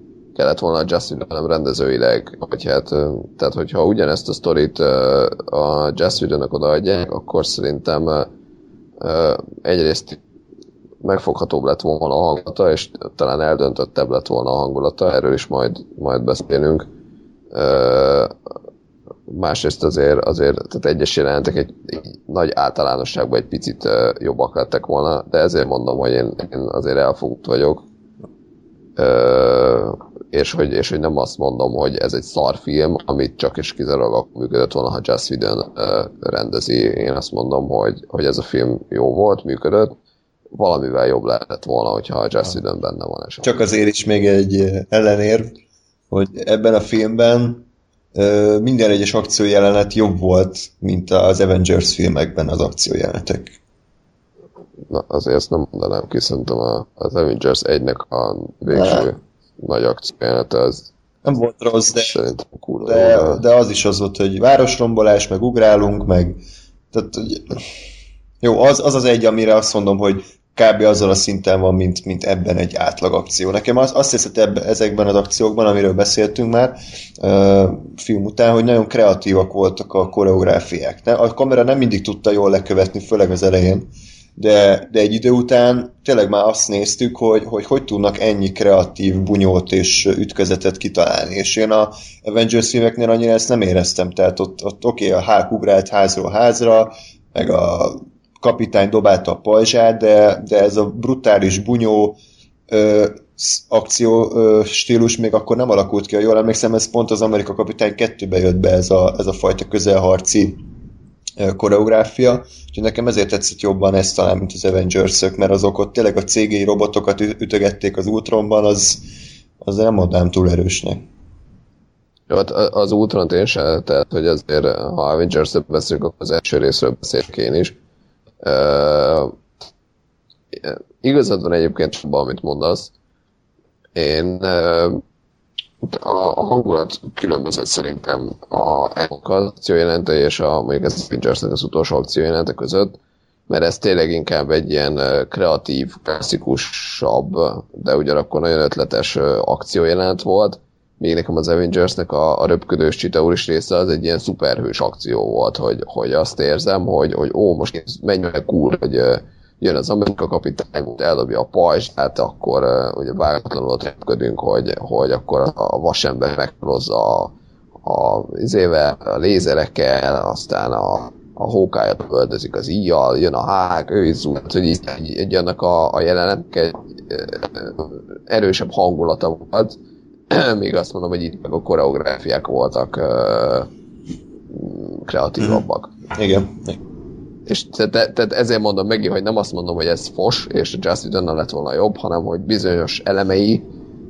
kellett volna a Justin, hanem rendezőileg. Hogy hát, tehát, hogyha ugyanezt a sztorit a Justin Whedonnak odaadják, akkor szerintem egyrészt megfoghatóbb lett volna a hangulata, és talán eldöntöttebb lett volna a hangulata, erről is majd, majd beszélünk. Másrészt azért, azért tehát egyes jelentek egy, egy nagy általánosságban egy picit jobbak lettek volna, de ezért mondom, hogy én, én azért elfogudt vagyok. És hogy, és hogy nem azt mondom, hogy ez egy szarfilm, amit csak és kizárólag működött volna, ha Joss Whedon rendezi. Én azt mondom, hogy, hogy ez a film jó volt, működött, valamivel jobb lehetett volna, hogyha a Jess Whedon benne van esetleg. Csak azért is még egy ellenérv, hogy ebben a filmben minden egyes akciójelenet jobb volt, mint az Avengers filmekben az akciójelenetek. Na, azért ezt nem mondanám ki, szerintem az Avengers 1-nek a végső. Nagy akciójelenete az nem volt rossz, de, de, de az is az volt, hogy városrombolás, meg ugrálunk, meg tehát, jó, az, az az egy, amire azt mondom, hogy kb. azzal a szinten van, mint, mint ebben egy átlag akció. Nekem az, azt hiszem, ebben, ezekben az akciókban, amiről beszéltünk már uh, film után, hogy nagyon kreatívak voltak a koreográfiák. A kamera nem mindig tudta jól lekövetni, főleg az elején, de, de egy idő után tényleg már azt néztük, hogy, hogy hogy tudnak ennyi kreatív bunyót és ütközetet kitalálni. És én a Avengers filmeknél annyira ezt nem éreztem, tehát ott, ott oké, okay, a hák ugrált házról házra, meg a kapitány dobálta a pajzsát, de, de ez a brutális bunyó ö, akció ö, stílus még akkor nem alakult ki, ha jól emlékszem, ez pont az Amerika kapitány kettőbe jött be ez a, ez a fajta közelharci koreográfia, úgyhogy nekem ezért tetszett jobban ez talán, mint az avengers mert azok ott tényleg a cégei robotokat ütögették az útronban, az, az nem mondanám túl erősnek. Jó, hát az ultron én sem, tehát hogy azért, ha avengers beszélünk, akkor az első részről beszélek én is. Uh, igazad van egyébként abban, amit mondasz. Én uh, a, a hangulat különbözött szerintem a akciójelente és a mondjuk ez avengers az utolsó akciójelente között, mert ez tényleg inkább egy ilyen kreatív, klasszikusabb, de ugyanakkor nagyon ötletes akciójelent volt, még nekem az Avengersnek a, a röpködős csitauris része az egy ilyen szuperhős akció volt, hogy, hogy azt érzem, hogy, hogy ó, most menj meg cool, hogy jön az Amerika kapitány, eldobja a pajzsát, akkor uh, ugye vágatlanul ott repködünk, hogy, hogy akkor a vasember meghalozza a, a, izével, a lézerekkel, aztán a, a hókáját öldözik az íjjal, jön a hág, ő is hát, hogy így, így, így annak a, a jelenet egy erősebb hangulata volt, még azt mondom, hogy itt meg a koreográfiák voltak uh, kreatívabbak. Mm. Igen. És tehát te, te ezért mondom meg, hogy nem azt mondom, hogy ez fos, és Just Whedon lett volna jobb, hanem hogy bizonyos elemei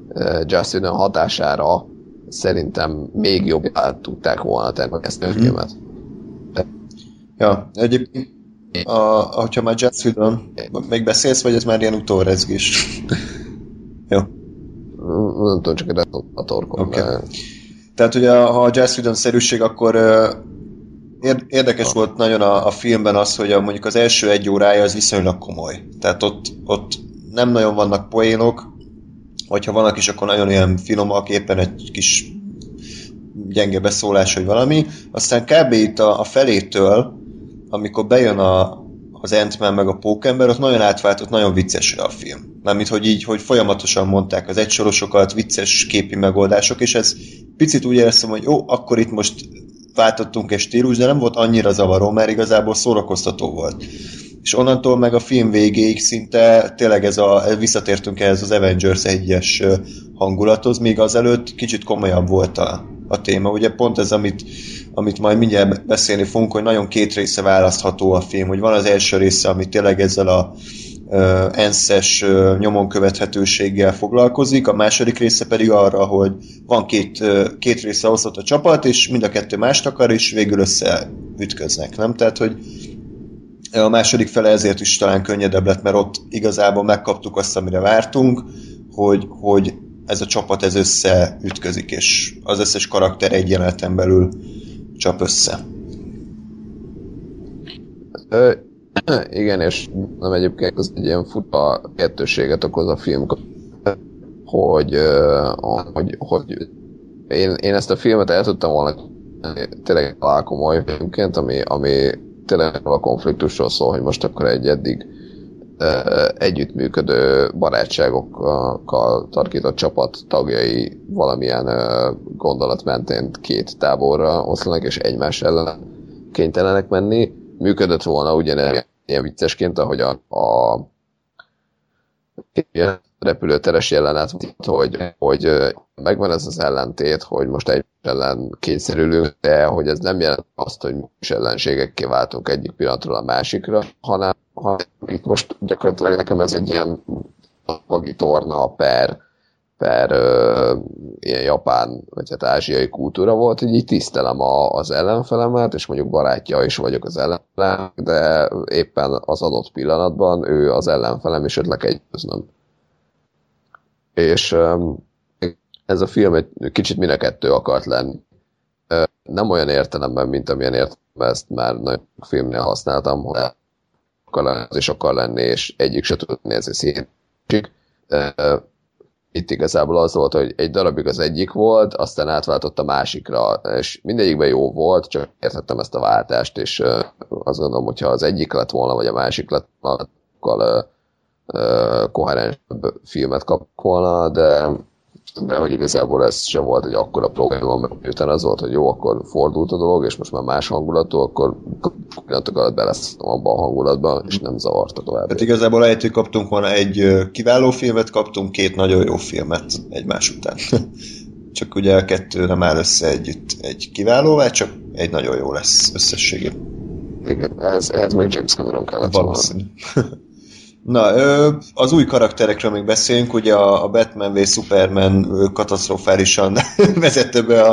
uh, Whedon hatására szerintem még jobb tudták volna tenni ezt a mm-hmm. filmet. Ja, egyébként a, hogyha már Just Whedon, még beszélsz, vagy ez már ilyen utórezgés? Jó nem tudom, csak a torkon. Okay. De... Tehát ugye, ha a Jazz Whedon-szerűség, akkor érdekes volt nagyon a, a filmben az, hogy a, mondjuk az első egy órája az viszonylag komoly. Tehát ott, ott nem nagyon vannak poénok, vagy ha vannak is, akkor nagyon ilyen finomak, éppen egy kis gyenge beszólás, vagy valami. Aztán kb. itt a, a felétől, amikor bejön a, az ant meg a Pókember, ott nagyon átváltott, nagyon viccesre a film. Mármint, hogy így, hogy folyamatosan mondták az egysorosokat, vicces képi megoldások, és ez picit úgy éreztem, hogy jó, akkor itt most váltottunk egy stílus, de nem volt annyira zavaró, mert igazából szórakoztató volt. És onnantól meg a film végéig szinte tényleg ez a, visszatértünk ehhez az Avengers egyes hangulathoz, míg azelőtt kicsit komolyabb volt a, a téma. Ugye pont ez, amit, amit majd mindjárt beszélni fogunk, hogy nagyon két része választható a film, hogy van az első része, ami tényleg ezzel a ENSZ-es nyomon követhetőséggel foglalkozik, a második része pedig arra, hogy van két, két része osztott a csapat, és mind a kettő mást akar, és végül összeütköznek, nem? Tehát, hogy a második fele ezért is talán könnyedebb lett, mert ott igazából megkaptuk azt, amire vártunk, hogy, hogy ez a csapat ez összeütközik, és az összes karakter egy jeleneten belül csap össze. Igen, és nem egyébként az egy ilyen futba kettőséget okoz a film, hogy, hogy, hogy én, én ezt a filmet el tudtam volna tényleg komoly filmként, ami, ami tényleg a konfliktusról szól, hogy most akkor egy eddig együttműködő barátságokkal tarkított csapat tagjai valamilyen gondolat mentén két táborra oszlanak, és egymás ellen kénytelenek menni. Működött volna ugyanilyen ilyen viccesként, ahogy a, a repülőteres jelenet, hogy, hogy megvan ez az ellentét, hogy most egy ellen kényszerülünk, de hogy ez nem jelent azt, hogy is ellenségekké váltunk egyik pillanatról a másikra, hanem ha itt most gyakorlatilag nekem ez egy ilyen torna per, per ö, ilyen japán, vagy hát ázsiai kultúra volt, hogy így tisztelem a, az ellenfelemet, és mondjuk barátja is vagyok az ellenfelem, de éppen az adott pillanatban ő az ellenfelem, és ötlek egy köznöm. És ö, ez a film egy kicsit mind a kettő akart lenni. Ö, nem olyan értelemben, mint amilyen értelemben ezt már nagyon filmnél használtam, hogy akar lenni, és akar lenni, és egyik se tud nézni szín. Itt igazából az volt, hogy egy darabig az egyik volt, aztán átváltott a másikra, és mindegyikben jó volt, csak értettem ezt a váltást, és azt gondolom, hogyha az egyik lett volna, vagy a másik lett volna, akkor koherensebb filmet kap volna, de de hogy igazából ez sem volt egy akkora probléma, mert miután az volt, hogy jó, akkor fordult a dolog, és most már más hangulatú, akkor pillanatok alatt belesztem abban a hangulatban, és nem zavarta tovább. Tehát igazából hogy kaptunk volna egy kiváló filmet, kaptunk két nagyon jó filmet egymás után. csak ugye a kettő nem áll össze együtt egy kiválóvá, csak egy nagyon jó lesz összességében. Igen, ez, ez még James Cameron kellett Valószínű. Na, az új karakterekről még beszéljünk, ugye a Batman v Superman katasztrofálisan vezette be a,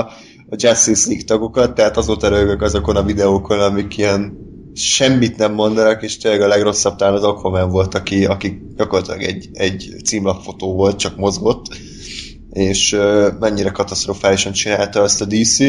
a Justice League tagokat, tehát azóta rögök azokon a videókon, amik ilyen semmit nem mondanak, és tényleg a legrosszabb talán az Aquaman volt, aki, aki gyakorlatilag egy, egy címlapfotó volt, csak mozgott, és mennyire katasztrofálisan csinálta azt a DC,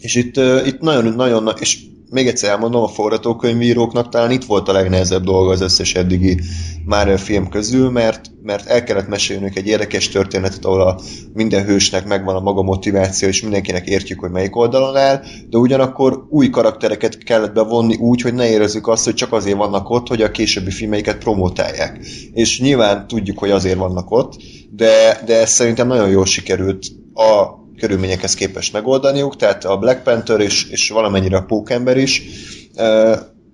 és itt, itt nagyon, nagyon, és még egyszer elmondom, a forgatókönyvíróknak talán itt volt a legnehezebb dolga az összes eddigi Marvel film közül, mert, mert el kellett mesélnünk egy érdekes történetet, ahol a minden hősnek megvan a maga motiváció, és mindenkinek értjük, hogy melyik oldalon áll, de ugyanakkor új karaktereket kellett bevonni úgy, hogy ne érezzük azt, hogy csak azért vannak ott, hogy a későbbi filmeiket promotálják. És nyilván tudjuk, hogy azért vannak ott, de, de ez szerintem nagyon jól sikerült a körülményekhez képest megoldaniuk, tehát a Black Panther és, és valamennyire a Pókember is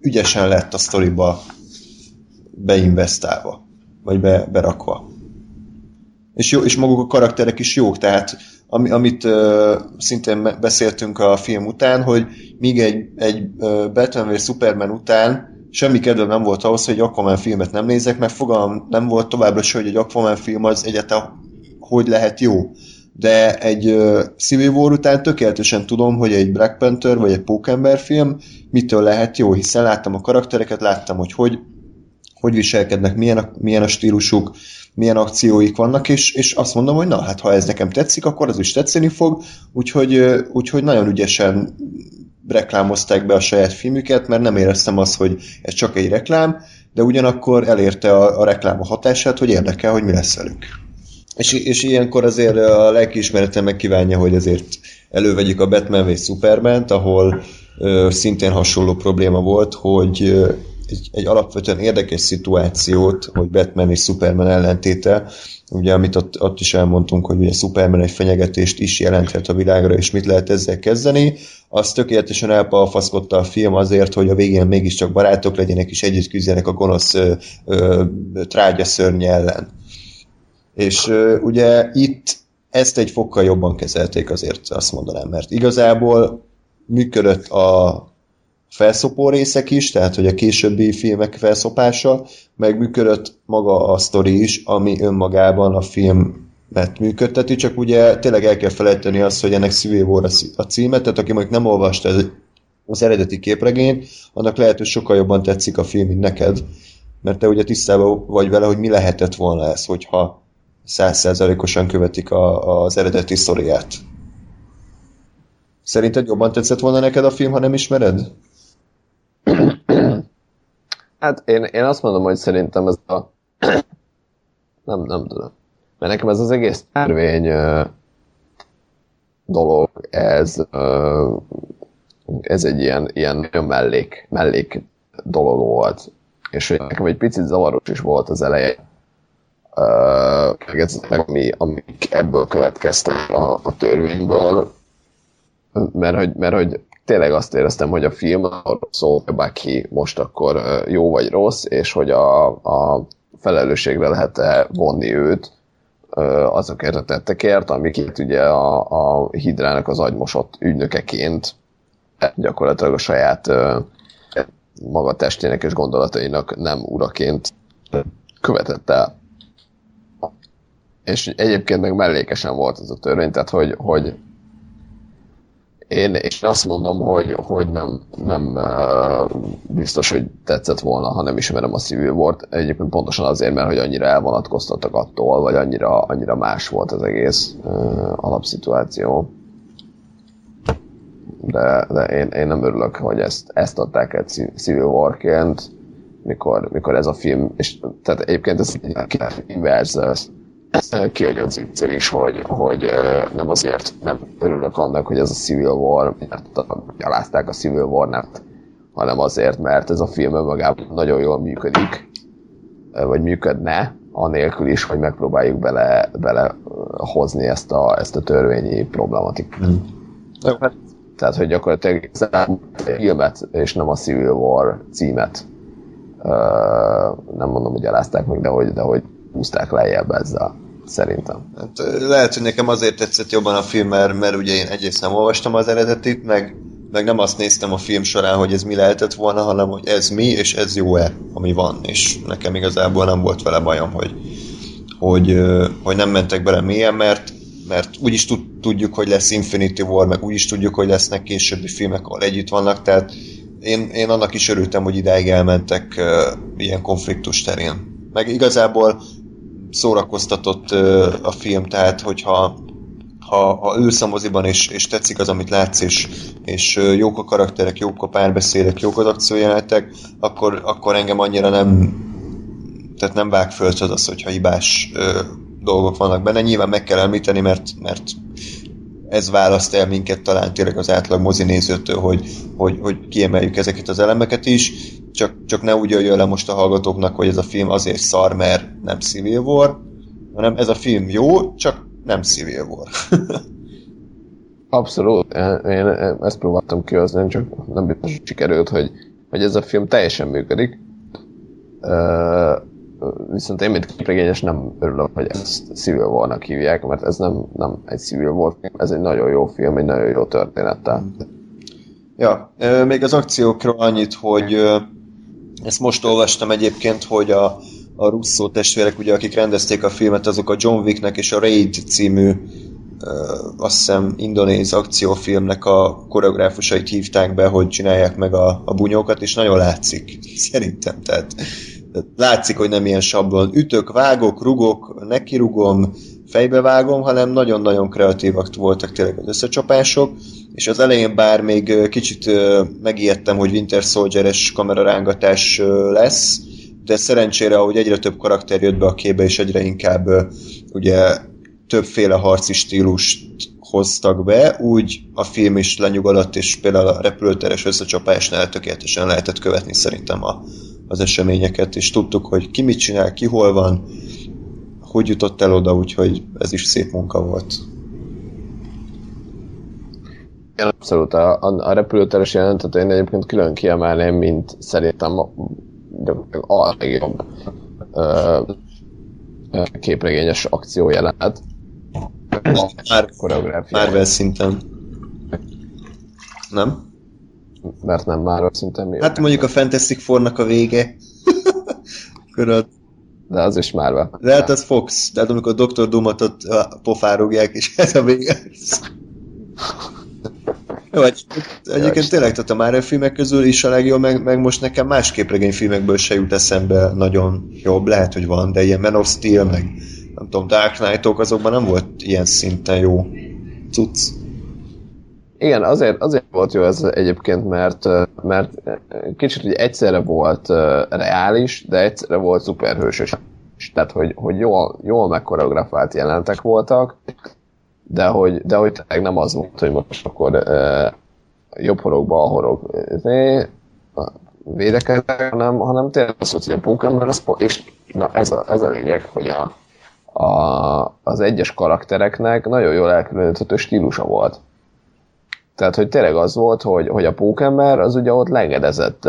ügyesen lett a sztoriba beinvestálva, vagy be, berakva. És, jó, és maguk a karakterek is jók, tehát ami, amit uh, szintén beszéltünk a film után, hogy míg egy, egy uh, Batman vagy Superman után semmi kedvem nem volt ahhoz, hogy egy Aquaman filmet nem nézek, mert fogalmam nem volt továbbra sem, hogy egy Aquaman film az egyáltalán hogy lehet jó de egy uh, Civil War után tökéletesen tudom, hogy egy Black Panther vagy egy Pókember film mitől lehet jó, hiszen láttam a karaktereket, láttam, hogy hogy, hogy viselkednek, milyen a, milyen a stílusuk, milyen akcióik vannak, és, és azt mondom, hogy na, hát ha ez nekem tetszik, akkor az is tetszeni fog, úgyhogy, úgyhogy nagyon ügyesen reklámozták be a saját filmüket, mert nem éreztem azt, hogy ez csak egy reklám, de ugyanakkor elérte a, a reklám a hatását, hogy érdekel, hogy mi lesz velük. És, és ilyenkor azért a lelkiismeretem megkívánja, hogy azért elővegyük a Batman vagy Superman-t, ahol ö, szintén hasonló probléma volt, hogy ö, egy, egy alapvetően érdekes szituációt, hogy Batman és Superman ellentéte, ugye amit ott, ott is elmondtunk, hogy ugye Superman egy fenyegetést is jelenthet a világra, és mit lehet ezzel kezdeni, az tökéletesen elpalfaszkodta a film azért, hogy a végén mégiscsak barátok legyenek, és együtt küzdjenek a gonosz ö, ö, trágya szörny ellen és ugye itt ezt egy fokkal jobban kezelték azért, azt mondanám, mert igazából működött a felszopó részek is, tehát hogy a későbbi filmek felszopása, meg működött maga a sztori is, ami önmagában a filmet működteti, csak ugye tényleg el kell felejteni azt, hogy ennek Civil War a címe, tehát aki mondjuk nem olvasta az eredeti képregényt, annak lehet, hogy sokkal jobban tetszik a film, mint neked, mert te ugye tisztában vagy vele, hogy mi lehetett volna ez, hogyha százszerzalékosan követik a, az eredeti sztoriát. Szerinted jobban tetszett volna neked a film, ha nem ismered? Hát én, én azt mondom, hogy szerintem ez a... nem, nem tudom. Mert nekem ez az egész tervény uh, dolog, ez, ez egy ilyen, ilyen mellék, mellék dolog volt. És nekem egy picit zavaros is volt az eleje, meg ami, amik ebből következtek a, a törvényből, mert hogy, mert hogy tényleg azt éreztem, hogy a film arról szól, hogy bárki most akkor jó vagy rossz, és hogy a, a felelősségre lehet-e vonni őt azokért a tettekért, amiket ugye a, a hidrának az agymosott ügynökeként gyakorlatilag a saját maga testének és gondolatainak nem uraként követett el és egyébként meg mellékesen volt ez a törvény, tehát hogy, hogy én, én azt mondom, hogy, hogy nem, nem biztos, hogy tetszett volna, ha nem ismerem a Civil War-t. Egyébként pontosan azért, mert hogy annyira elvonatkoztattak attól, vagy annyira, annyira más volt az egész alapszituáció. De, de én, én nem örülök, hogy ezt, ezt adták egy Civil War-ként, mikor, mikor ez a film, és tehát egyébként ez egy inverz kiadja az címcél is, hogy, hogy nem azért nem örülök annak, hogy ez a Civil War, mert gyalázták a Civil war hanem azért, mert ez a film önmagában nagyon jól működik, vagy működne, anélkül is, hogy megpróbáljuk bele, bele hozni ezt a, ezt a törvényi problematikát. Mm. Tehát, hogy gyakorlatilag a filmet, és nem a Civil War címet nem mondom, hogy elázták meg, de hogy, de hogy húzták lejjebb ezzel szerintem. Hát, lehet, hogy nekem azért tetszett jobban a film, mert, mert ugye én egyrészt nem olvastam az eredetit, meg, meg nem azt néztem a film során, hogy ez mi lehetett volna, hanem hogy ez mi, és ez jó-e, ami van. És nekem igazából nem volt vele bajom, hogy, hogy, hogy nem mentek bele mélyen, mert, mert úgyis tud, tudjuk, hogy lesz Infinity War, meg úgyis tudjuk, hogy lesznek későbbi filmek, ahol együtt vannak, tehát én, én annak is örültem, hogy idáig elmentek uh, ilyen konfliktus terén. Meg igazából szórakoztatott a film, tehát hogyha ha, ha ülsz a moziban, és, és tetszik az, amit látsz, és, és jók a karakterek, jók a párbeszédek, jók az akciójelenetek, akkor, akkor engem annyira nem tehát nem vág föl az, hogyha hibás ö, dolgok vannak benne. Nyilván meg kell említeni, mert, mert ez választ el minket talán tényleg az átlag mozinézőtől, hogy, hogy, hogy kiemeljük ezeket az elemeket is, csak, csak ne úgy jöjjön le most a hallgatóknak, hogy ez a film azért szar, mert nem Civil War, hanem ez a film jó, csak nem Civil War. Abszolút, én ezt próbáltam kihozni, csak nem biztos sikerült, hogy, hogy ez a film teljesen működik. Uh, viszont én, mint képregényes nem örülök, hogy ezt Civil War-nak hívják, mert ez nem, nem egy Civil War film, ez egy nagyon jó film, egy nagyon jó történettel. Ja, még az akciókról annyit, hogy ezt most olvastam egyébként, hogy a, a Russo testvérek, ugye, akik rendezték a filmet, azok a John Wicknek és a Raid című azt hiszem indonéz akciófilmnek a koreográfusait hívták be, hogy csinálják meg a, a bunyókat, és nagyon látszik, szerintem. Tehát, tehát látszik, hogy nem ilyen sablon. Ütök, vágok, rugok, nekirugom, fejbevágom, hanem nagyon-nagyon kreatívak voltak tényleg az összecsapások, és az elején bár még kicsit megijedtem, hogy Winter Soldier-es kamerarángatás lesz, de szerencsére, ahogy egyre több karakter jött be a képbe, és egyre inkább ugye többféle harci stílust hoztak be, úgy a film is lenyugodott, és például a repülőteres összecsapásnál tökéletesen lehetett követni szerintem a, az eseményeket, és tudtuk, hogy ki mit csinál, ki hol van, hogy jutott el oda, úgyhogy ez is szép munka volt. Igen, abszolút. A, a, a repülőteres jelentet én egyébként külön kiemelném, mint szerintem a, a legjobb képregényes akció jelenet. Már, Marvel szinten. Nem? Mert nem Marvel szinten mi? Hát mondjuk a Fantastic Four-nak a vége. Köröd. De az is Marvel. De hát az Fox. Tehát amikor Dr. Doom-ot ott pofárogják, és ez a vége. Jó, egy, egyébként tényleg, tehát a Marvel filmek közül is a legjobb, meg, meg most nekem más képregényfilmekből se jut eszembe nagyon jobb, lehet, hogy van, de ilyen Man of Steel, meg nem tudom, Dark Knight-ok, azokban nem volt ilyen szinten jó cucc. Igen, azért, azért volt jó ez egyébként, mert, mert kicsit hogy egyszerre volt reális, de egyszerre volt szuperhősös. Tehát, hogy, hogy jól, jól megkoreografált jelentek voltak, de hogy, de hogy tényleg nem az volt, hogy most akkor e, jobb horogba a horog védekeznek, hanem, hanem tényleg az hogy a Pokémon, az, és na ez a, ez a lényeg, hogy a, a, az egyes karaktereknek nagyon jól elkülöníthető stílusa volt. Tehát, hogy tényleg az volt, hogy, hogy a pókember az ugye ott legedezett,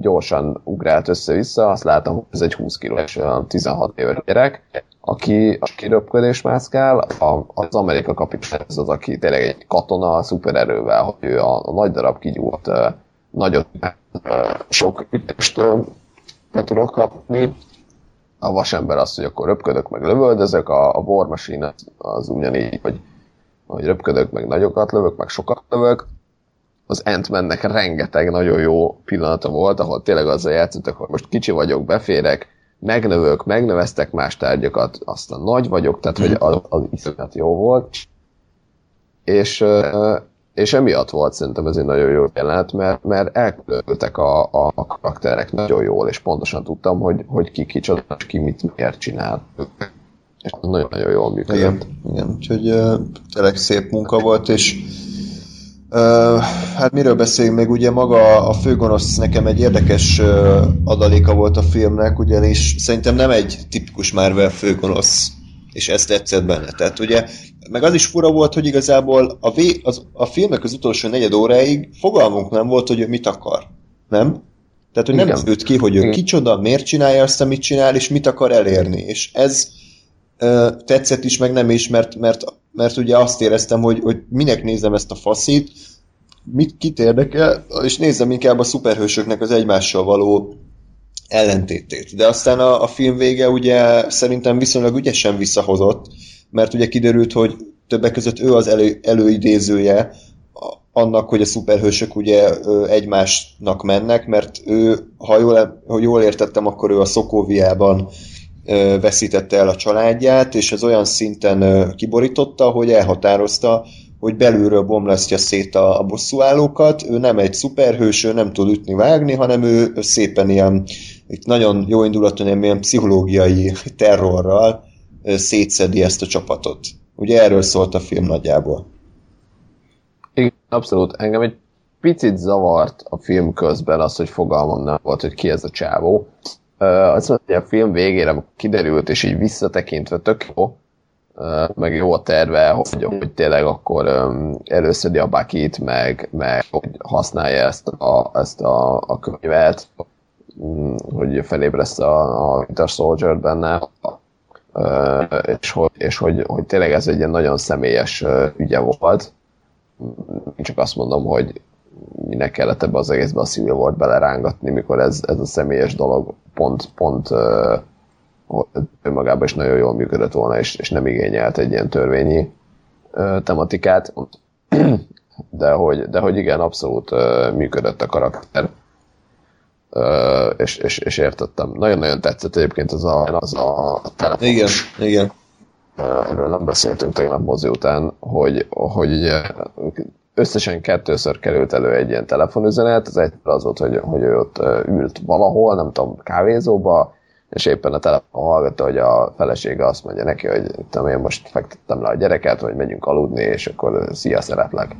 gyorsan ugrált össze-vissza, azt látom, hogy ez egy 20 kilós, 16 éves gyerek, aki, aki röpködés mászkál, a, az Amerika kapitány az az, aki tényleg egy katona szupererővel, hogy ő a, a nagy darab kigyúlt nagyot, sok ütést tudok kapni, a vasember az, hogy akkor röpködök, meg lövöldözök, a, a War Machine az, az ugyanígy, hogy, hogy röpködök, meg nagyokat lövök, meg sokat lövök. Az ant rengeteg nagyon jó pillanata volt, ahol tényleg azzal játszottak, hogy most kicsi vagyok, beférek, megnövök, megnöveztek más tárgyakat, aztán nagy vagyok, tehát hogy az, az iszonyat jó volt. És, és emiatt volt szerintem ez egy nagyon jó jelenet, mert, mert elkülönültek a, a, a karakterek nagyon jól, és pontosan tudtam, hogy, hogy ki kicsoda, és ki mit miért csinál. És nagyon-nagyon jól működött. Igen, igen. úgyhogy uh, tényleg szép munka volt, és Uh, hát miről beszéljünk még, ugye maga a főgonosz nekem egy érdekes uh, adaléka volt a filmnek, ugyanis szerintem nem egy tipikus Marvel főgonosz, és ezt tetszett benne. Tehát ugye, meg az is fura volt, hogy igazából a, vé, az, a filmnek az utolsó negyed óráig fogalmunk nem volt, hogy ő mit akar. Nem? Tehát, hogy nem Igen. őt ki, hogy ő Igen. kicsoda, miért csinálja azt, amit csinál, és mit akar elérni. És ez tetszett is, meg nem is, mert, mert mert ugye azt éreztem, hogy, hogy minek nézem ezt a faszit, mit kit érdekel, és nézem inkább a szuperhősöknek az egymással való ellentétét. De aztán a, a film vége ugye szerintem viszonylag ügyesen visszahozott, mert ugye kiderült, hogy többek között ő az elő, előidézője annak, hogy a szuperhősök ugye egymásnak mennek, mert ő, ha jól, ha jól értettem, akkor ő a Szokóviában veszítette el a családját, és ez olyan szinten kiborította, hogy elhatározta, hogy belülről bomlasztja szét a, a bosszúállókat. Ő nem egy szuperhős, ő nem tud ütni, vágni, hanem ő, szépen ilyen, itt nagyon jó indulaton, ilyen pszichológiai terrorral szétszedi ezt a csapatot. Ugye erről szólt a film nagyjából. Igen, abszolút. Engem egy picit zavart a film közben az, hogy fogalmam nem volt, hogy ki ez a csávó. Azt mondja, hogy a film végére kiderült, és így visszatekintve tök jó, meg jó a terve, hogy, hogy tényleg akkor előszedi a bakit, meg, meg hogy használja ezt a, ezt a, a könyvet, mm, hogy felébreszt a, a Winter Soldier benne, és, hogy, és hogy, hogy tényleg ez egy ilyen nagyon személyes ügye volt. Én csak azt mondom, hogy minek kellett ebbe az egészbe a Civil War belerángatni, mikor ez, ez a személyes dolog pont, pont önmagában is nagyon jól működött volna, és, és nem igényelt egy ilyen törvényi tematikát. De hogy, de hogy igen, abszolút működött a karakter. és, és, és értettem. Nagyon-nagyon tetszett egyébként az a, az a telefon. Igen, igen. Erről nem beszéltünk tegnap mozi után, hogy, hogy ugye összesen kettőször került elő egy ilyen telefonüzenet, az egy az volt, hogy, hogy ő ott ült valahol, nem tudom, kávézóba, és éppen a telefon hallgatta, hogy a felesége azt mondja neki, hogy tudom, én most fektettem le a gyereket, hogy megyünk aludni, és akkor szia, szeretlek.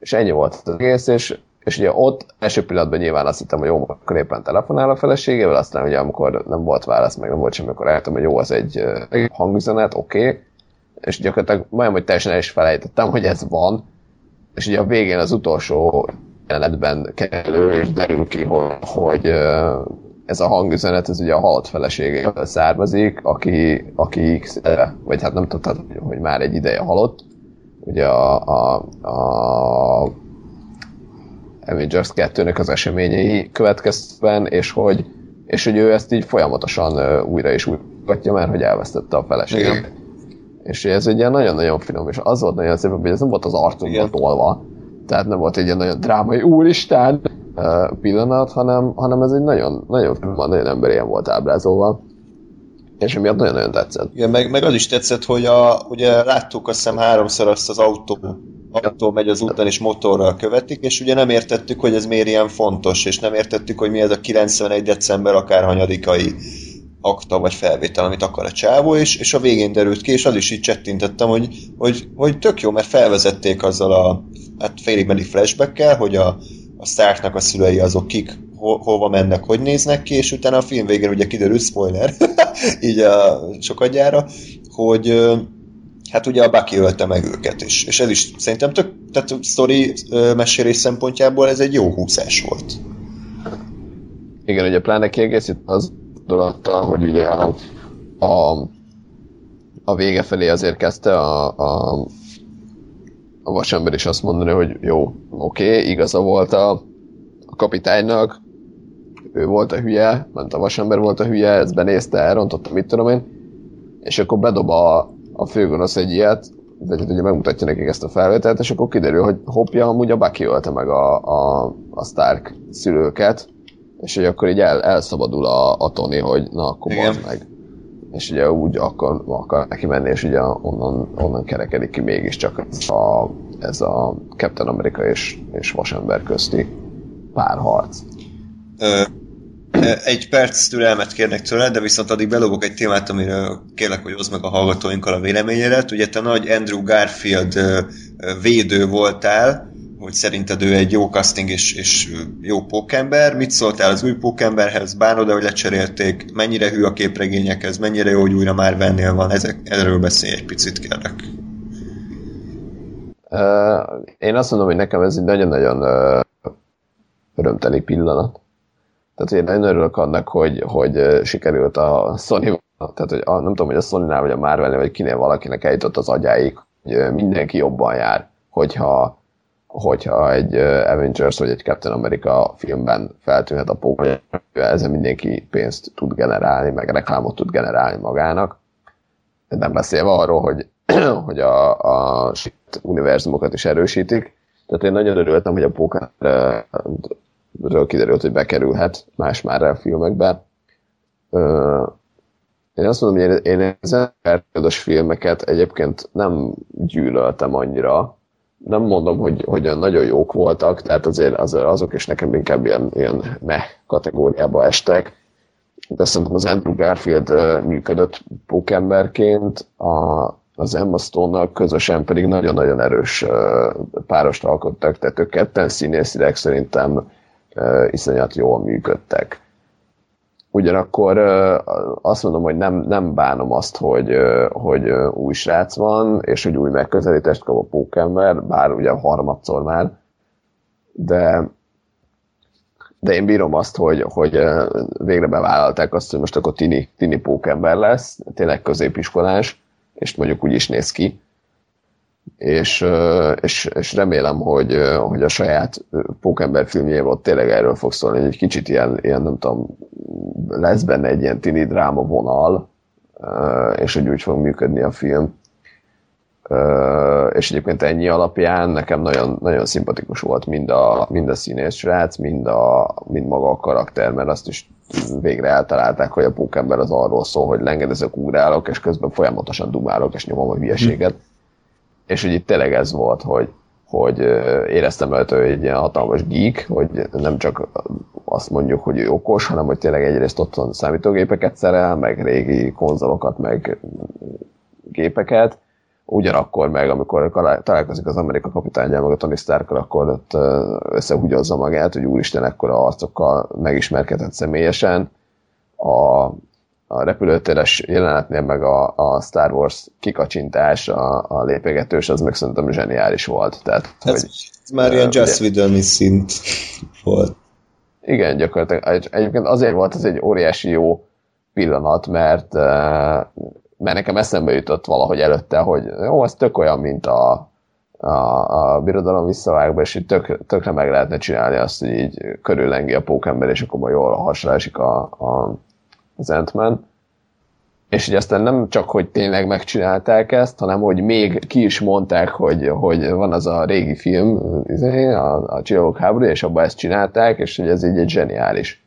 És ennyi volt az egész, és, és ugye ott első pillanatban nyilván azt hittem, hogy jó, akkor éppen telefonál a feleségével, aztán ugye amikor nem volt válasz, meg nem volt semmi, akkor eltem, hogy jó, az egy hangüzenet, oké, okay. és gyakorlatilag majdnem, hogy teljesen el is felejtettem, hogy ez van, és ugye a végén az utolsó jelenetben kerül, és derül ki, hogy, ez a hangüzenet, ez ugye a halott feleségéből származik, aki, aki X, vagy hát nem tudtad, hogy már egy ideje halott. Ugye a, a, a Avengers 2-nek az eseményei következtben, és hogy, és hogy ő ezt így folyamatosan újra és újra mert hogy elvesztette a feleségét. És ez egy ilyen nagyon-nagyon finom, és az volt nagyon szép, hogy ez nem volt az arcunkból tolva, tehát nem volt egy ilyen nagyon drámai úristen, pillanat, hanem, hanem ez egy nagyon, nagyon, nagyon emberien volt ábrázolva. És emiatt nagyon-nagyon tetszett. Igen, meg, meg az is tetszett, hogy a, ugye láttuk azt hiszem háromszor azt az autó, autó megy az úton és motorral követik, és ugye nem értettük, hogy ez miért ilyen fontos, és nem értettük, hogy mi ez a 91. december akárhanyadikai akta vagy felvétel, amit akar a csávó, és, és a végén derült ki, és az is így csettintettem, hogy, hogy, hogy tök jó, mert felvezették azzal a hát félig meddig flashback hogy a, a Starknak a szülei azok kik, ho, hova mennek, hogy néznek ki, és utána a film végén ugye kiderül, spoiler, így a sokadjára, hogy hát ugye a Bucky ölte meg őket, és, és ez is szerintem tök, tehát sztori mesélés szempontjából ez egy jó húszás volt. Igen, ugye pláne kiegészít az gondolattal, hogy ugye a, a, a vége felé azért kezdte a, a a vasember is azt mondani, hogy jó, oké, okay, igaza volt a, a kapitánynak, ő volt a hülye, ment a vasember volt a hülye, ezt benézte, elrontotta, mit tudom én, és akkor bedob a, a főgonosz egy ilyet, vagy ugye megmutatja nekik ezt a felvételt, és akkor kiderül, hogy hoppja, amúgy a Bucky ölte meg a, a, a Stark szülőket, és hogy akkor így el, elszabadul a, a Tony, hogy na, akkor meg és ugye úgy akar, akar neki menni, és ugye onnan, onnan kerekedik ki mégiscsak a, ez a Captain America és, és Vasember közti párharc. Ö, egy perc türelmet kérnek tőle, de viszont addig belógok egy témát, amiről kérlek, hogy hozd meg a hallgatóinkkal a véleményedet. Ugye te nagy Andrew Garfield védő voltál, hogy szerinted ő egy jó casting és, és jó pókember. Mit szóltál az új pókemberhez? Bánod hogy lecserélték? Mennyire hű a képregényekhez? Mennyire jó, hogy újra már vennél van? Ezek, erről beszélj egy picit, kérlek. Uh, én azt mondom, hogy nekem ez egy nagyon-nagyon uh, örömteli pillanat. Tehát én nagyon örülök annak, hogy, hogy sikerült a Sony, tehát hogy a, nem tudom, hogy a Sony-nál, vagy a marvel vagy kinél valakinek eljutott az agyáig, hogy mindenki jobban jár, hogyha hogyha egy Avengers vagy egy Captain America filmben feltűnhet a pók, ezzel mindenki pénzt tud generálni, meg reklámot tud generálni magának. Nem beszélve arról, hogy, hogy a, a univerzumokat is erősítik. Tehát én nagyon örültem, hogy a Pokerről kiderült, hogy bekerülhet más már a filmekbe. Én azt mondom, hogy én ezen filmeket egyébként nem gyűlöltem annyira, nem mondom, hogy, hogy nagyon jók voltak, tehát azért az, azok is nekem inkább ilyen, ilyen meh kategóriába estek. De szerintem az Andrew Garfield működött pókemberként, a, az Emma stone közösen pedig nagyon-nagyon erős párost alkottak, tehát ők ketten színészileg szerintem iszonyat jól működtek. Ugyanakkor azt mondom, hogy nem, nem bánom azt, hogy, hogy új srác van, és hogy új megközelítést kap a pókember, bár ugye harmadszor már, de, de én bírom azt, hogy, hogy végre bevállalták azt, hogy most akkor tini, tini pókember lesz, tényleg középiskolás, és mondjuk úgy is néz ki, és, és, és remélem, hogy, hogy a saját Pókember filmjében ott tényleg erről fog szólni, hogy egy kicsit ilyen, ilyen nem tudom, lesz benne egy ilyen tini dráma vonal, és hogy úgy fog működni a film. És egyébként ennyi alapján nekem nagyon, nagyon szimpatikus volt mind a, mind a színész srác, mind, a, mind maga a karakter, mert azt is végre eltalálták, hogy a pókember az arról szól, hogy lengedezek, ugrálok, és közben folyamatosan dumálok, és nyomom a hülyeséget. Hm és hogy itt tényleg ez volt, hogy, hogy éreztem rajta, hogy egy ilyen hatalmas geek, hogy nem csak azt mondjuk, hogy ő okos, hanem hogy tényleg egyrészt otthon számítógépeket szerel, meg régi konzolokat, meg gépeket, ugyanakkor meg, amikor találkozik az Amerika kapitányjal, meg a Tony stark akkor ott összehúgyozza magát, hogy úristen, ekkora arcokkal megismerkedett személyesen. A, a repülőtéres jelenetnél, meg a, a Star Wars kikacsintás, a, a lépegetős, az meg szerintem zseniális volt. Tehát, ez, hogy, ez már ilyen Just Whedon szint volt. Igen, gyakorlatilag. Egyébként azért volt ez egy óriási jó pillanat, mert, mert nekem eszembe jutott valahogy előtte, hogy jó, ez tök olyan, mint a, a, a birodalom visszavágba, és így tök, tökre meg lehetne csinálni azt, hogy így körüllengi a pókember, és akkor majd jól hasra esik a, a az ant és hogy aztán nem csak, hogy tényleg megcsinálták ezt, hanem hogy még ki is mondták, hogy, hogy van az a régi film, izé, a, a Csillagok háború, és abban ezt csinálták, és hogy ez így egy zseniális,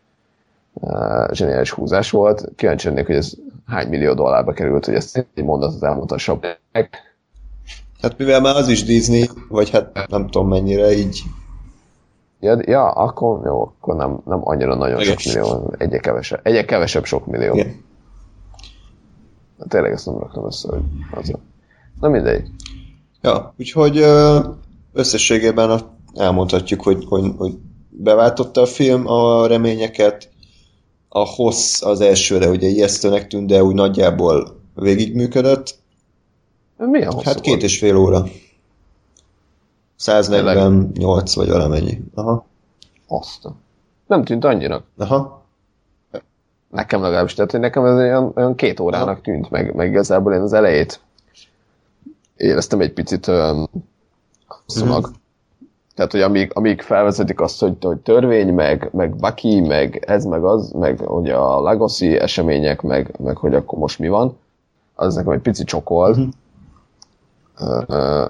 uh, zseniális húzás volt. Kíváncsi lennék, hogy ez hány millió dollárba került, hogy ezt egy mondatot elmondhassam. Hát mivel már az is Disney, vagy hát nem tudom mennyire így Ja, ja akkor jó, akkor nem, nem annyira nagyon Igen. sok millió, egyre kevesebb, egyre kevesebb sok millió. Igen. Tényleg ezt nem raktam össze, hogy azért. Na mindegy. Ja, úgyhogy összességében elmondhatjuk, hogy, hogy, hogy beváltotta a film a reményeket, a hossz az elsőre ugye ijesztőnek tűnt, de úgy nagyjából végigműködött. Milyen hossz Hát két volt? és fél óra. 148 vagy valamennyi. Aha. Azt. Nem tűnt annyira. Aha. Nekem legalábbis, tehát hogy nekem ez olyan, olyan két órának Aha. tűnt, meg, meg igazából én az elejét éreztem egy picit olyan hosszúnak. Mm. Tehát, hogy amíg, amíg felvezetik azt, hogy, hogy törvény, meg, meg Bucky, meg ez, meg az, meg hogy a Legacy események, meg, meg hogy akkor most mi van, az nekem egy pici csokol. Mm. Uh,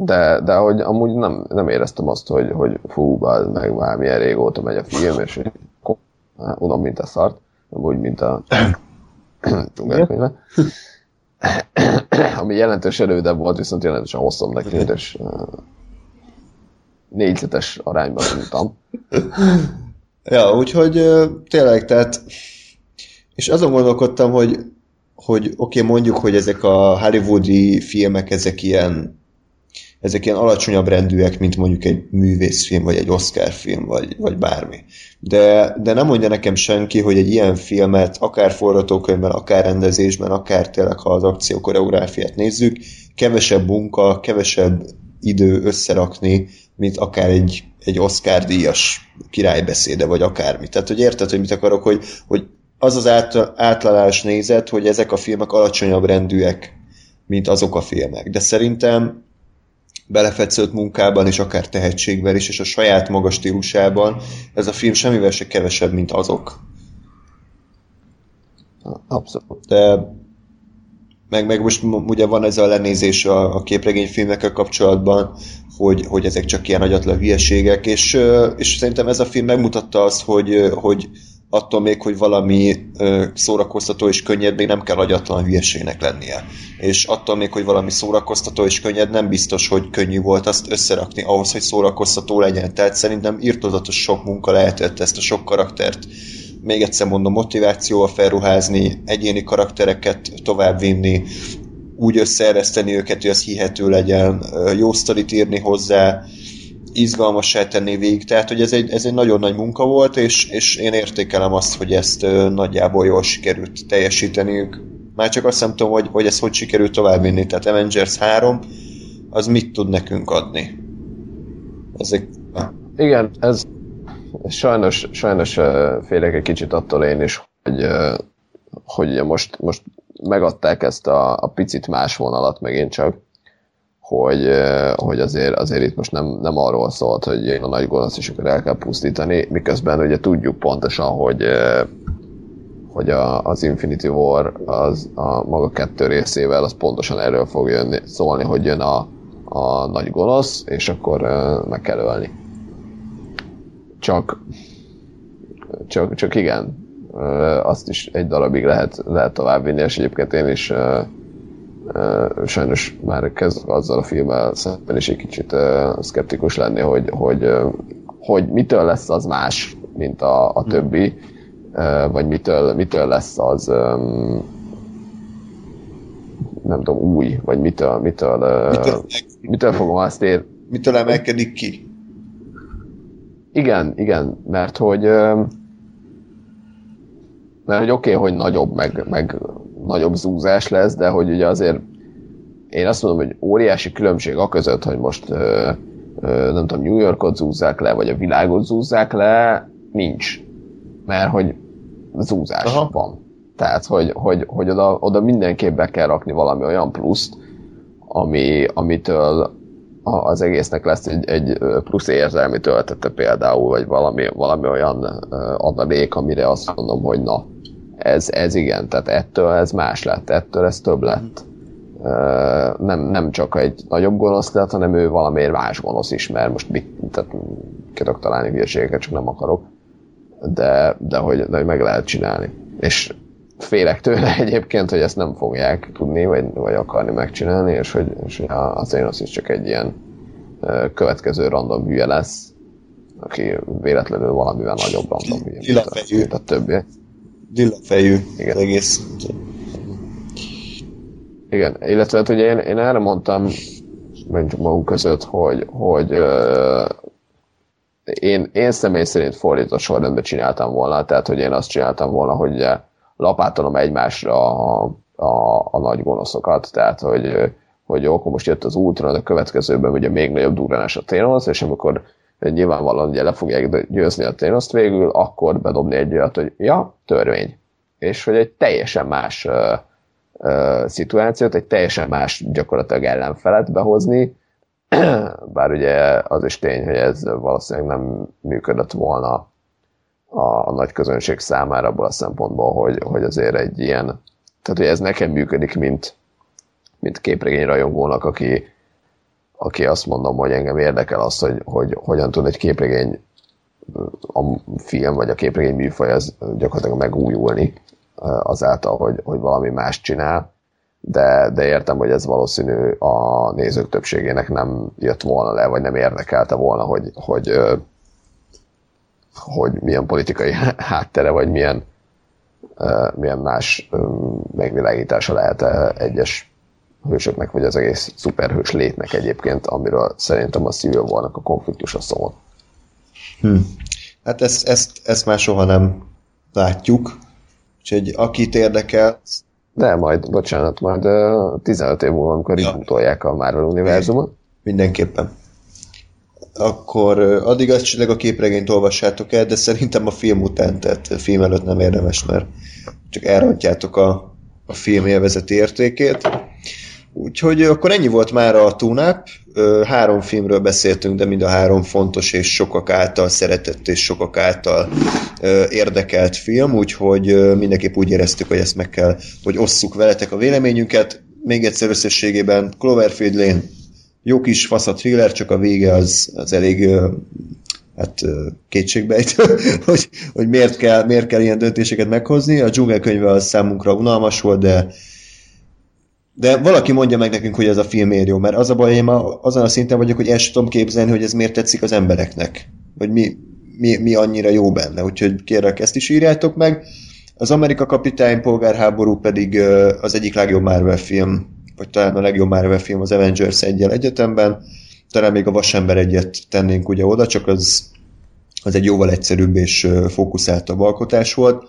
de, de hogy amúgy nem, nem éreztem azt, hogy, hogy fú, bár meg már milyen régóta megy a film, és unom, mint a szart, úgy, mint a dzsungelkönyve. Ami jelentős erődebb volt, viszont jelentősen hosszabbnak tűnt, és négyzetes arányban mondtam. ja, úgyhogy tényleg, tehát és azon gondolkodtam, hogy hogy oké, okay, mondjuk, hogy ezek a hollywoodi filmek, ezek ilyen ezek ilyen alacsonyabb rendűek, mint mondjuk egy művészfilm, vagy egy Oscar film, vagy, vagy bármi. De, de nem mondja nekem senki, hogy egy ilyen filmet, akár forgatókönyvben, akár rendezésben, akár tényleg, ha az akció koreográfiát nézzük, kevesebb munka, kevesebb idő összerakni, mint akár egy, egy Oscar díjas királybeszéde, vagy akármi. Tehát, hogy érted, hogy mit akarok, hogy, hogy az az átlalás nézet, hogy ezek a filmek alacsonyabb rendűek, mint azok a filmek. De szerintem belefetszőtt munkában, és akár tehetségben is, és a saját maga stílusában, ez a film semmivel se kevesebb, mint azok. Abszolút. De meg, meg most ugye van ez a lenézés a, a képregényfilmekkel kapcsolatban, hogy, hogy ezek csak ilyen agyatlan hülyeségek, és, és szerintem ez a film megmutatta azt, hogy, hogy attól még, hogy valami szórakoztató és könnyed, még nem kell agyatlan hülyeségnek lennie. És attól még, hogy valami szórakoztató és könnyed, nem biztos, hogy könnyű volt azt összerakni ahhoz, hogy szórakoztató legyen. Tehát szerintem írtozatos sok munka lehetett ezt a sok karaktert még egyszer mondom, motivációval felruházni, egyéni karaktereket továbbvinni, úgy összeereszteni őket, hogy az hihető legyen, jó sztorit írni hozzá, izgalmassá tenni végig. Tehát, hogy ez egy, ez egy nagyon nagy munka volt, és, és én értékelem azt, hogy ezt nagyjából jól sikerült teljesíteniük. Már csak azt nem tudom, hogy, hogy ezt hogy sikerült továbbvinni. Tehát Avengers 3, az mit tud nekünk adni? Ezek... Igen, ez sajnos, sajnos félek egy kicsit attól én is, hogy, hogy most, most megadták ezt a, a picit más vonalat megint csak, hogy, hogy azért, azért itt most nem, nem arról szólt, hogy a nagy gonosz, és akkor el kell pusztítani, miközben ugye tudjuk pontosan, hogy, hogy a, az Infinity War az a maga kettő részével az pontosan erről fog jönni, szólni, hogy jön a, a nagy gonosz, és akkor meg kell ölni. Csak, csak, csak igen, azt is egy darabig lehet, lehet továbbvinni, és egyébként én is sajnos már kezd azzal a filmmel szemben is egy kicsit szkeptikus lenni, hogy, hogy, hogy mitől lesz az más, mint a, a többi, vagy mitől, mitől lesz az nem tudom, új, vagy mitől, mitől, mitől, mitől fogom azt ér... Mitől emelkedik ki? Igen, igen, mert hogy mert hogy oké, okay, hogy nagyobb, meg, meg nagyobb zúzás lesz, de hogy ugye azért én azt mondom, hogy óriási különbség a között, hogy most ö, ö, nem tudom, New Yorkot zúzzák le, vagy a világot zúzzák le, nincs. Mert hogy zúzás Aha. van. Tehát, hogy, hogy, hogy oda, oda mindenképp be kell rakni valami olyan pluszt, ami, amitől az egésznek lesz egy, egy plusz érzelmi töltete például, vagy valami, valami olyan adalék, amire azt mondom, hogy na, ez, ez igen, tehát ettől ez más lett, ettől ez több lett. Nem, nem csak egy nagyobb gonosz lett, hanem ő valamiért más gonosz is, mert most mit, tehát ki tudok találni hülyeségeket, csak nem akarok. De, de, hogy, de hogy meg lehet csinálni. És félek tőle egyébként, hogy ezt nem fogják tudni, vagy, vagy akarni megcsinálni, és hogy, és hogy az Thanos is csak egy ilyen következő random hülye lesz, aki véletlenül valamivel nagyobb random hülye, mint a, mint a többi. Dillafejű Igen. az egész. Igen, illetve hát ugye én, én erre mondtam, mondjuk magunk között, hogy, hogy uh, én, én személy szerint fordított sorrendben csináltam volna, tehát hogy én azt csináltam volna, hogy lapátolom egymásra a, a, a nagy gonoszokat, tehát hogy, hogy jó, akkor most jött az útra, a következőben ugye még nagyobb durranás a Thanos, és amikor nyilvánvalóan ugye le fogják győzni a thanos végül, akkor bedobni egy olyat, hogy ja, törvény. És hogy egy teljesen más uh, uh, szituációt, egy teljesen más gyakorlatilag ellenfelet behozni, bár ugye az is tény, hogy ez valószínűleg nem működött volna a, a nagy közönség számára abból a szempontból, hogy, hogy azért egy ilyen, tehát hogy ez nekem működik, mint, mint képregény rajongónak, aki, aki azt mondom, hogy engem érdekel az, hogy, hogy hogyan tud egy képregény a film vagy a képregény műfaj az gyakorlatilag megújulni azáltal, hogy, hogy valami más csinál, de, de értem, hogy ez valószínű a nézők többségének nem jött volna le, vagy nem érdekelte volna, hogy, hogy, hogy milyen politikai háttere, vagy milyen, milyen más megvilágítása lehet egyes hősöknek, vagy az egész szuperhős létnek egyébként, amiről szerintem a Civil war a konfliktusa szól. Hm. Hát ezt, ezt, ezt már soha nem látjuk, úgyhogy akit érdekel... De majd, bocsánat, majd uh, 15 év múlva, amikor ja. rebootolják a Marvel univerzumot. Mindenképpen. Akkor addig azt csinálják a képregényt olvassátok el, de szerintem a film után, tehát a film előtt nem érdemes, mert csak elrontjátok a, a film élvezeti értékét. Úgyhogy akkor ennyi volt már a tune Három filmről beszéltünk, de mind a három fontos és sokak által szeretett és sokak által érdekelt film, úgyhogy mindenképp úgy éreztük, hogy ezt meg kell, hogy osszuk veletek a véleményünket. Még egyszer összességében Cloverfield Lane jó kis fasz a thriller, csak a vége az, az elég hát kétségbejt, hogy, hogy miért, kell, miért kell ilyen döntéseket meghozni. A dzsungelkönyve az számunkra unalmas volt, de de valaki mondja meg nekünk, hogy ez a film miért jó, mert az a baj, én ma azon a szinten vagyok, hogy ezt tudom képzelni, hogy ez miért tetszik az embereknek. Vagy mi, mi, mi annyira jó benne. Úgyhogy kérlek, ezt is írjátok meg. Az Amerika kapitány polgárháború pedig az egyik legjobb Marvel film, vagy talán a legjobb Marvel film az Avengers egyel egyetemben. Talán még a Vasember egyet tennénk ugye oda, csak az, az egy jóval egyszerűbb és fókuszáltabb alkotás volt.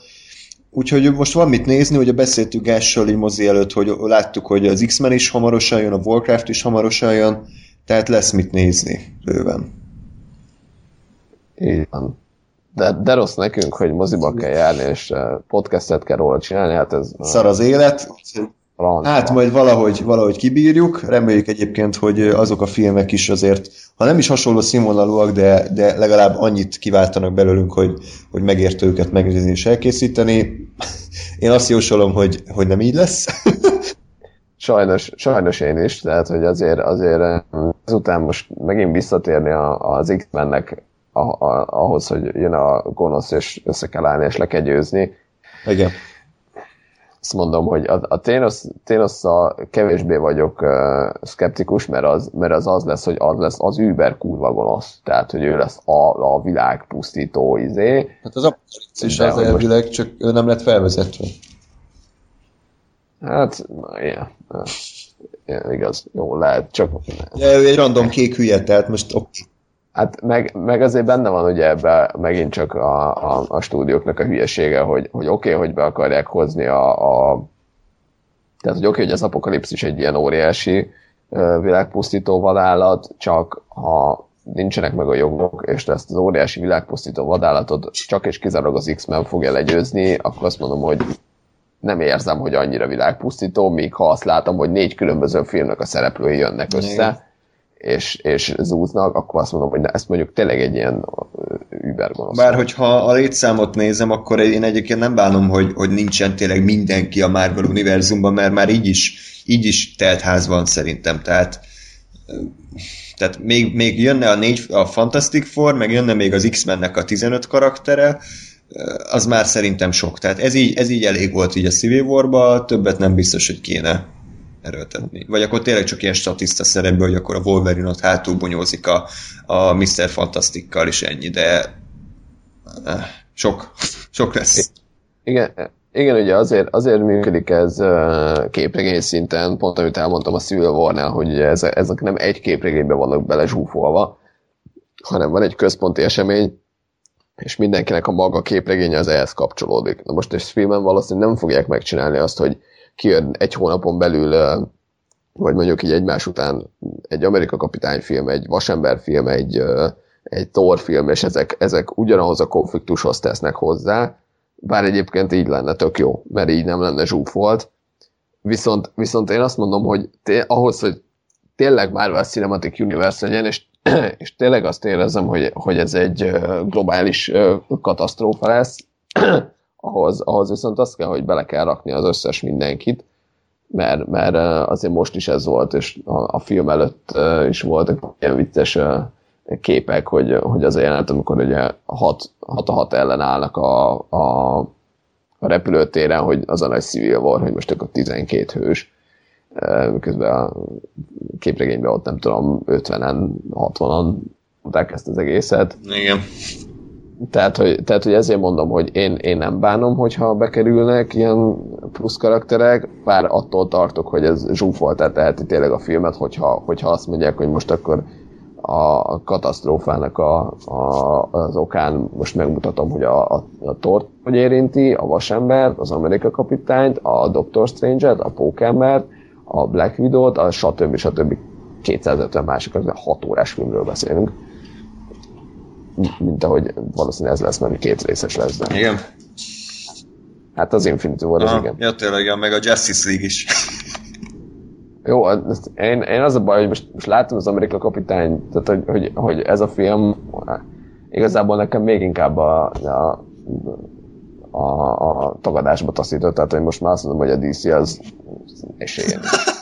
Úgyhogy most van mit nézni, ugye beszéltük Gással így mozi előtt, hogy láttuk, hogy az X-Men is hamarosan jön, a Warcraft is hamarosan jön, tehát lesz mit nézni bőven. Így van. De, de rossz nekünk, hogy moziba kell járni, és eh, podcastet kell róla csinálni, hát ez... Szar az élet, Francia. Hát majd valahogy, valahogy kibírjuk. Reméljük egyébként, hogy azok a filmek is azért, ha nem is hasonló színvonalúak, de, de legalább annyit kiváltanak belőlünk, hogy, hogy megérte őket megnézni és elkészíteni. Én azt jósolom, hogy, hogy nem így lesz. sajnos, sajnos én is, tehát hogy azért, azért ezután most megint visszatérni az X-mennek ahhoz, hogy jön a gonosz, és össze kell állni, és le kell győzni. Igen azt mondom, hogy a, a Thanos, thanos kevésbé vagyok uh, skeptikus, mert az, mert az az lesz, hogy az lesz az Uber kurva gonosz. Tehát, hogy ő lesz a, a világ pusztító izé. Hát az apokalipszis az elvileg, most... csak ő nem lett felvezetve. Hát, ilyen. Ja, igaz, jó, lehet, csak... Ja, ő egy random kék hülye, tehát most oké. Hát meg, meg azért benne van ugye ebbe megint csak a, a, a stúdióknak a hülyesége, hogy, hogy oké, okay, hogy be akarják hozni a, a tehát, hogy oké, okay, hogy az apokalipszis egy ilyen óriási világpusztító vadállat, csak ha nincsenek meg a jogok, és ezt az óriási világpusztító vadállatot csak és kizárólag az X-Men fogja legyőzni, akkor azt mondom, hogy nem érzem, hogy annyira világpusztító, míg ha azt látom, hogy négy különböző filmnek a szereplői jönnek össze, Igen és, és zúznak, akkor azt mondom, hogy ezt mondjuk tényleg egy ilyen übergonosz. Bár hogyha a létszámot nézem, akkor én egyébként nem bánom, hogy, hogy nincsen tényleg mindenki a Marvel univerzumban, mert már így is, így is telt ház van szerintem, tehát tehát még, még jönne a, négy, a Fantastic Four, meg jönne még az X-mennek a 15 karaktere, az már szerintem sok. Tehát ez így, ez így elég volt így a Civil War-ba, többet nem biztos, hogy kéne erőltetni. Vagy akkor tényleg csak ilyen statiszta szerepből, hogy akkor a Wolverine ott hátul bonyózik a, a Mr. Fantastikkal is ennyi, de eh, sok, sok lesz. Igen, igen, ugye azért, azért működik ez uh, képregény szinten, pont amit elmondtam a war hogy ezek, ezek nem egy képregénybe vannak belezsúfolva, hanem van egy központi esemény, és mindenkinek a maga képregénye az ehhez kapcsolódik. Na most egy filmen valószínűleg nem fogják megcsinálni azt, hogy kijön egy hónapon belül, vagy mondjuk így egymás után egy Amerika kapitány film, egy Vasember film, egy, egy Thor film, és ezek, ezek ugyanahoz a konfliktushoz tesznek hozzá, bár egyébként így lenne tök jó, mert így nem lenne zsúfolt. Viszont, viszont én azt mondom, hogy té- ahhoz, hogy tényleg Marvel Cinematic Universe legyen, és, és tényleg azt érezzem, hogy, hogy ez egy globális katasztrófa lesz, ahhoz, ahhoz viszont azt kell, hogy bele kell rakni az összes mindenkit, mert, mert azért most is ez volt, és a, a film előtt is voltak ilyen vicces képek, hogy, hogy az a jelenet, amikor ugye hat, hat a hat ellen állnak a, a, a repülőtéren, hogy az a nagy civil war, hogy most akkor 12 hős, miközben a képregényben ott nem tudom, 50-en, 60-an ezt az egészet. Igen tehát, hogy, tehát, hogy ezért mondom, hogy én, én nem bánom, hogyha bekerülnek ilyen plusz karakterek, bár attól tartok, hogy ez zsúfoltá teheti tényleg a filmet, hogyha, hogyha azt mondják, hogy most akkor a katasztrófának a, a, az okán most megmutatom, hogy a, a, a tort hogy érinti, a vasembert, az Amerika kapitányt, a Doctor Strange-et, a Pókembert, a Black Widow-t, a stb. stb. 250 másik, 6 órás filmről beszélünk mint ahogy valószínűleg ez lesz, mert két részes lesz. De... Igen. Hát az Infinity War, az igen. Ja, tényleg, meg a Justice League is. Jó, ezt én, én az a baj, hogy most, most láttam az Amerika kapitány, tehát hogy, hogy, hogy ez a film igazából nekem még inkább a, a, a, a tagadásba taszított, tehát hogy most már azt mondom, hogy a DC az esélyen.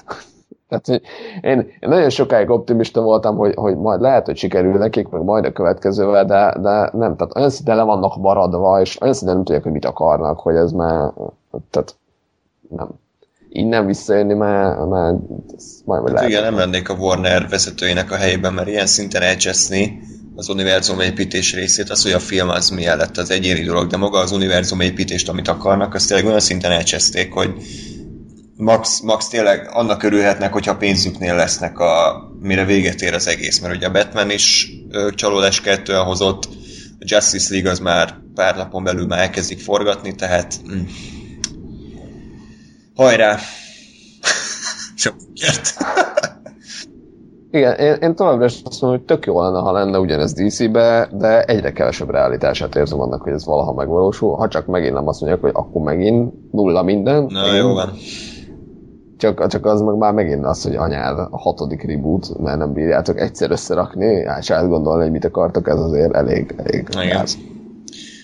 Tehát, én, én nagyon sokáig optimista voltam, hogy, hogy majd lehet, hogy sikerül nekik, meg majd a következővel, de, de nem, tehát olyan szinte le vannak maradva, és olyan szinte nem tudják, hogy mit akarnak, hogy ez már, tehát nem. Innen visszajönni már, már majd hát lehet. Igen, nem lennék a Warner vezetőjének a helyében, mert ilyen szinten elcseszni az univerzum építés részét, az, hogy a film az milyen lett, az egyéni dolog, de maga az univerzum építést, amit akarnak, azt tényleg olyan szinten elcseszték, hogy max, max tényleg annak örülhetnek, hogyha pénzüknél lesznek, a, mire véget ér az egész, mert ugye a Batman is csalódás kettően hozott, a Justice League az már pár napon belül már elkezdik forgatni, tehát mm. hajrá! Sikert! Igen, én, én továbbra is azt mondom, hogy tök jó lenne, ha lenne ugyanez DC-be, de egyre kevesebb realitását érzem annak, hogy ez valaha megvalósul. Ha csak megint nem azt mondják, hogy akkor megint nulla minden. Na, jó van. Csak, csak az meg már megint az, hogy anyád a hatodik reboot, mert nem bírjátok egyszer összerakni, és átgondolni, hogy mit akartok, ez azért elég, elég Igen.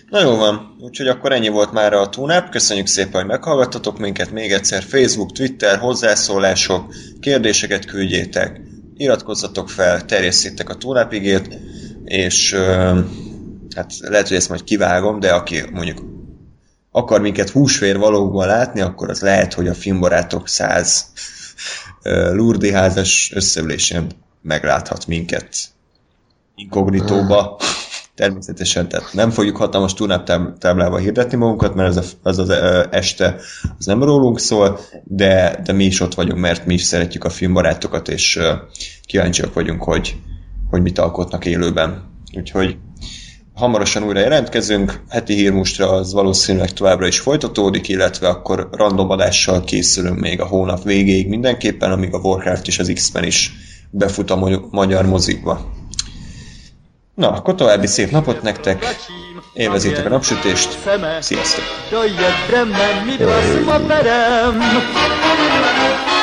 Na jó van, úgyhogy akkor ennyi volt már a túnáp. Köszönjük szépen, hogy meghallgattatok minket még egyszer. Facebook, Twitter, hozzászólások, kérdéseket küldjétek, iratkozzatok fel, terjesszétek a túnápigét, és hát lehet, hogy ezt majd kivágom, de aki mondjuk akar minket húsvér valóban látni, akkor az lehet, hogy a filmbarátok száz Lurdi házas összeülésén megláthat minket inkognitóba. Természetesen, tehát nem fogjuk hatalmas táblával hirdetni magunkat, mert az, a, az az este az nem rólunk szól, de, de mi is ott vagyunk, mert mi is szeretjük a filmbarátokat, és kíváncsiak vagyunk, hogy, hogy mit alkotnak élőben. Úgyhogy hamarosan újra jelentkezünk, heti hírmustra az valószínűleg továbbra is folytatódik, illetve akkor random adással készülünk még a hónap végéig mindenképpen, amíg a Warcraft és az X-Men is befut a magyar mozikba. Na, akkor további szép napot nektek, élvezétek a napsütést, sziasztok! Jöjjön, ma?